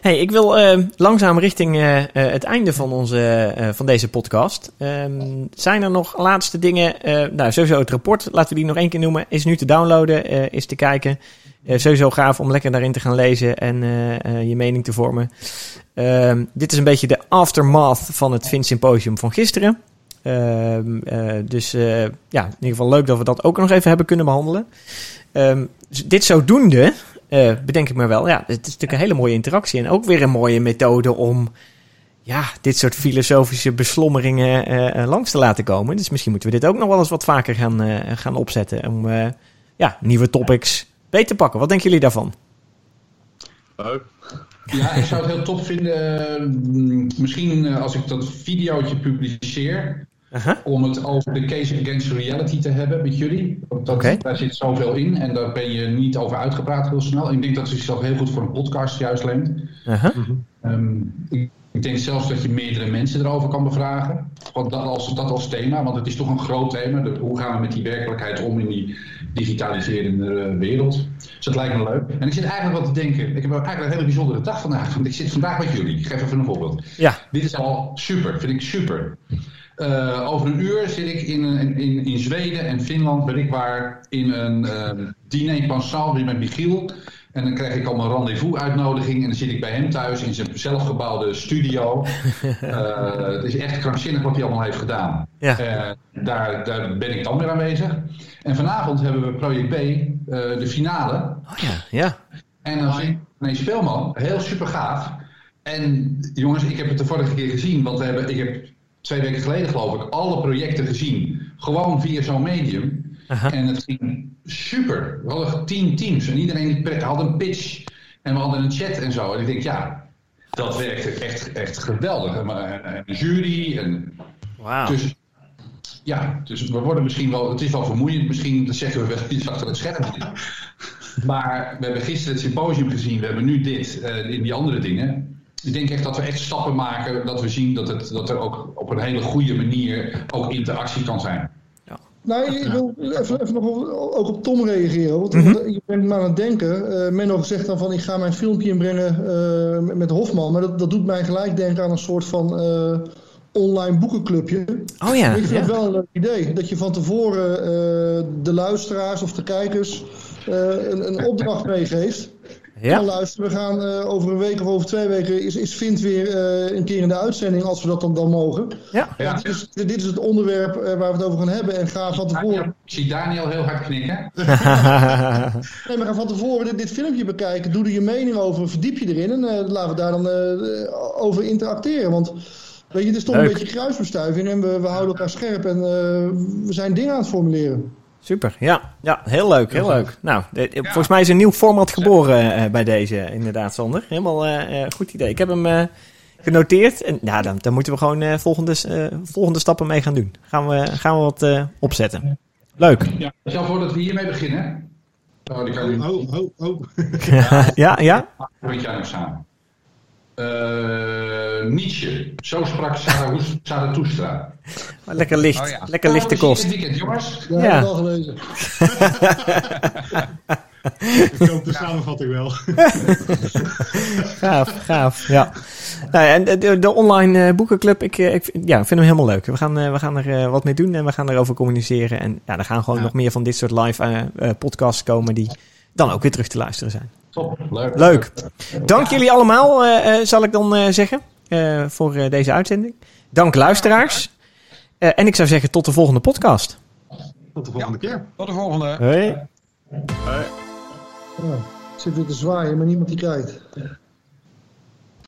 Hey, ik wil uh, langzaam richting uh, uh, het einde van, onze, van deze podcast. Um, zijn er nog laatste dingen? nou, sowieso het rapport, laten we die nog één keer noemen. Is nu te downloaden, is te kijken. Uh, sowieso gaaf om lekker daarin te gaan lezen en uh, uh, je mening te vormen. Ehm, dit is een beetje de aftermath van het Fin Symposium van gisteren. Ehm, dus ja, in ieder geval leuk dat we dat ook nog even hebben kunnen behandelen. Um, dus dit zodoende, bedenk ik me wel, ja, het is natuurlijk een hele mooie interactie. En ook weer een mooie methode om ja, dit soort filosofische beslommeringen langs te laten komen. Dus misschien moeten we dit ook nog wel eens wat vaker gaan, gaan opzetten. Om ja, nieuwe topics beter pakken. Wat denken jullie daarvan?
Leuk.
Ja, ik zou het heel top vinden. Misschien eh, als ik dat videootje publiceer. Uh -huh. Om het over de case against reality te hebben met jullie. Want dat, okay. Daar zit zoveel in en daar ben je niet over uitgepraat heel snel. Ik denk dat het zichzelf heel goed voor een podcast juist leent. Uh -huh. um, ik, ik, denk zelfs dat je meerdere mensen erover kan bevragen. Want dat als, dat als thema, want het is toch een groot thema. De, hoe gaan we met die werkelijkheid om in die digitaliserende wereld. Dus dat lijkt me leuk. En ik zit eigenlijk wat te denken. Ik heb eigenlijk een hele bijzondere dag vandaag. Want ik zit vandaag met jullie. Ik geef even een voorbeeld.
Ja.
Dit is al super. Vind ik super. Uh, over een uur zit ik in, in, in Zweden en Finland, weet ik waar, in een uh, diner weer met Michiel. En dan krijg ik al mijn rendezvous-uitnodiging en dan zit ik bij hem thuis in zijn zelfgebouwde studio. uh, het is echt krankzinnig wat hij allemaal heeft gedaan.
Ja.
Uh, daar, daar ben ik dan weer aanwezig. En vanavond hebben we Project B, uh, de finale.
Oh ja, ja.
En dan zie ik nee, Speelman, heel super gaaf. En jongens, ik heb het de vorige keer gezien, want we hebben, ik heb twee weken geleden geloof ik alle projecten gezien. Gewoon via zo'n medium.
Aha.
En het ging super. We hadden tien teams en iedereen die had een pitch. En we hadden een chat en zo. En ik denk, ja, dat werkte echt, echt geweldig. En, eh, Een jury en
Wauw.
dus ja, dus we worden misschien wel, het is wel vermoeiend, misschien dat zeggen we wel iets achter het scherm. Maar we hebben gisteren het symposium gezien, we hebben nu dit, eh, in die andere dingen. Ik denk echt dat we echt stappen maken, dat we zien dat, het, dat er ook op een hele goede manier ook interactie kan zijn.
Nou, ik wil even, even nog op- ook op Tom reageren. Want
Mhm.
je bent me aan het denken. Eh Menno zegt dan van ik ga mijn filmpje inbrengen eh, met- met Hofman. Maar dat, dat doet mij gelijk denken aan een soort van eh, online boekenclubje.
Oh ja.
ik vind
ja.
het wel een leuk idee. Dat je van tevoren eh, de luisteraars of de kijkers eh, een, een opdracht meegeeft.
Ja.
Van luister, we gaan eh, over een week of over twee weken is, is Vint weer eh, een keer in de uitzending als we dat dan, dan mogen.
Ja.
Ja.
Dit, is, dit is het onderwerp eh, waar we het over gaan hebben. En ga van tevoren
Ik zie Daniel heel hard knikken.
Nee, maar ga van tevoren dit, dit filmpje bekijken. Doe er je mening over. Verdiep je erin. En eh, laten we daar dan eh, over interacteren. Want weet je, het is toch
Leuk.
een beetje kruisbestuiving. En we, we houden elkaar scherp. En eh, we zijn dingen aan het formuleren.
Super, ja. Ja, heel leuk, heel leuk. Nou, eh, eh, volgens mij is een nieuw format geboren eh, bij deze, inderdaad, Sander. Helemaal eh, eh, goed idee. Ik heb hem eh, genoteerd. En ja, dan, dan moeten we gewoon eh, volgende, eh, volgende stappen mee gaan doen. Gaan we, gaan we wat eh, opzetten. Leuk.
Stel voor dat we hiermee beginnen. Oh, die kan nu
Oh, oh, oh.
ja, ja?
jou nog samen. Eh, Nietzsche, zo sprak Zarathus- Zarathustra.
Lekker licht.
Oh ja.
Lekker lichte
Nou,
kost.
weekend, jongens.
Ja,
Ja.
heb ik al gelezen.
Ik hoop de samenvatting wel.
Gaaf, gaaf. Ja. Nou, ja, en de, de online eh, boekenclub, ik, eh, ik ja, vind hem helemaal leuk. We gaan, eh, we gaan er eh, wat mee doen en we gaan erover communiceren. En ja, er gaan gewoon
Ja.
nog meer van dit soort live podcasts komen die dan ook weer terug te luisteren zijn.
Top, leuk.
Leuk. Dank jullie allemaal, eh, eh, zal ik dan eh, zeggen, eh, voor eh, deze uitzending. Dank luisteraars. Eh, en ik zou zeggen tot de volgende podcast.
Tot de volgende keer.
Tot de volgende.
Hoi.
Ja. Ik zit weer te zwaaien, maar niemand die kijkt.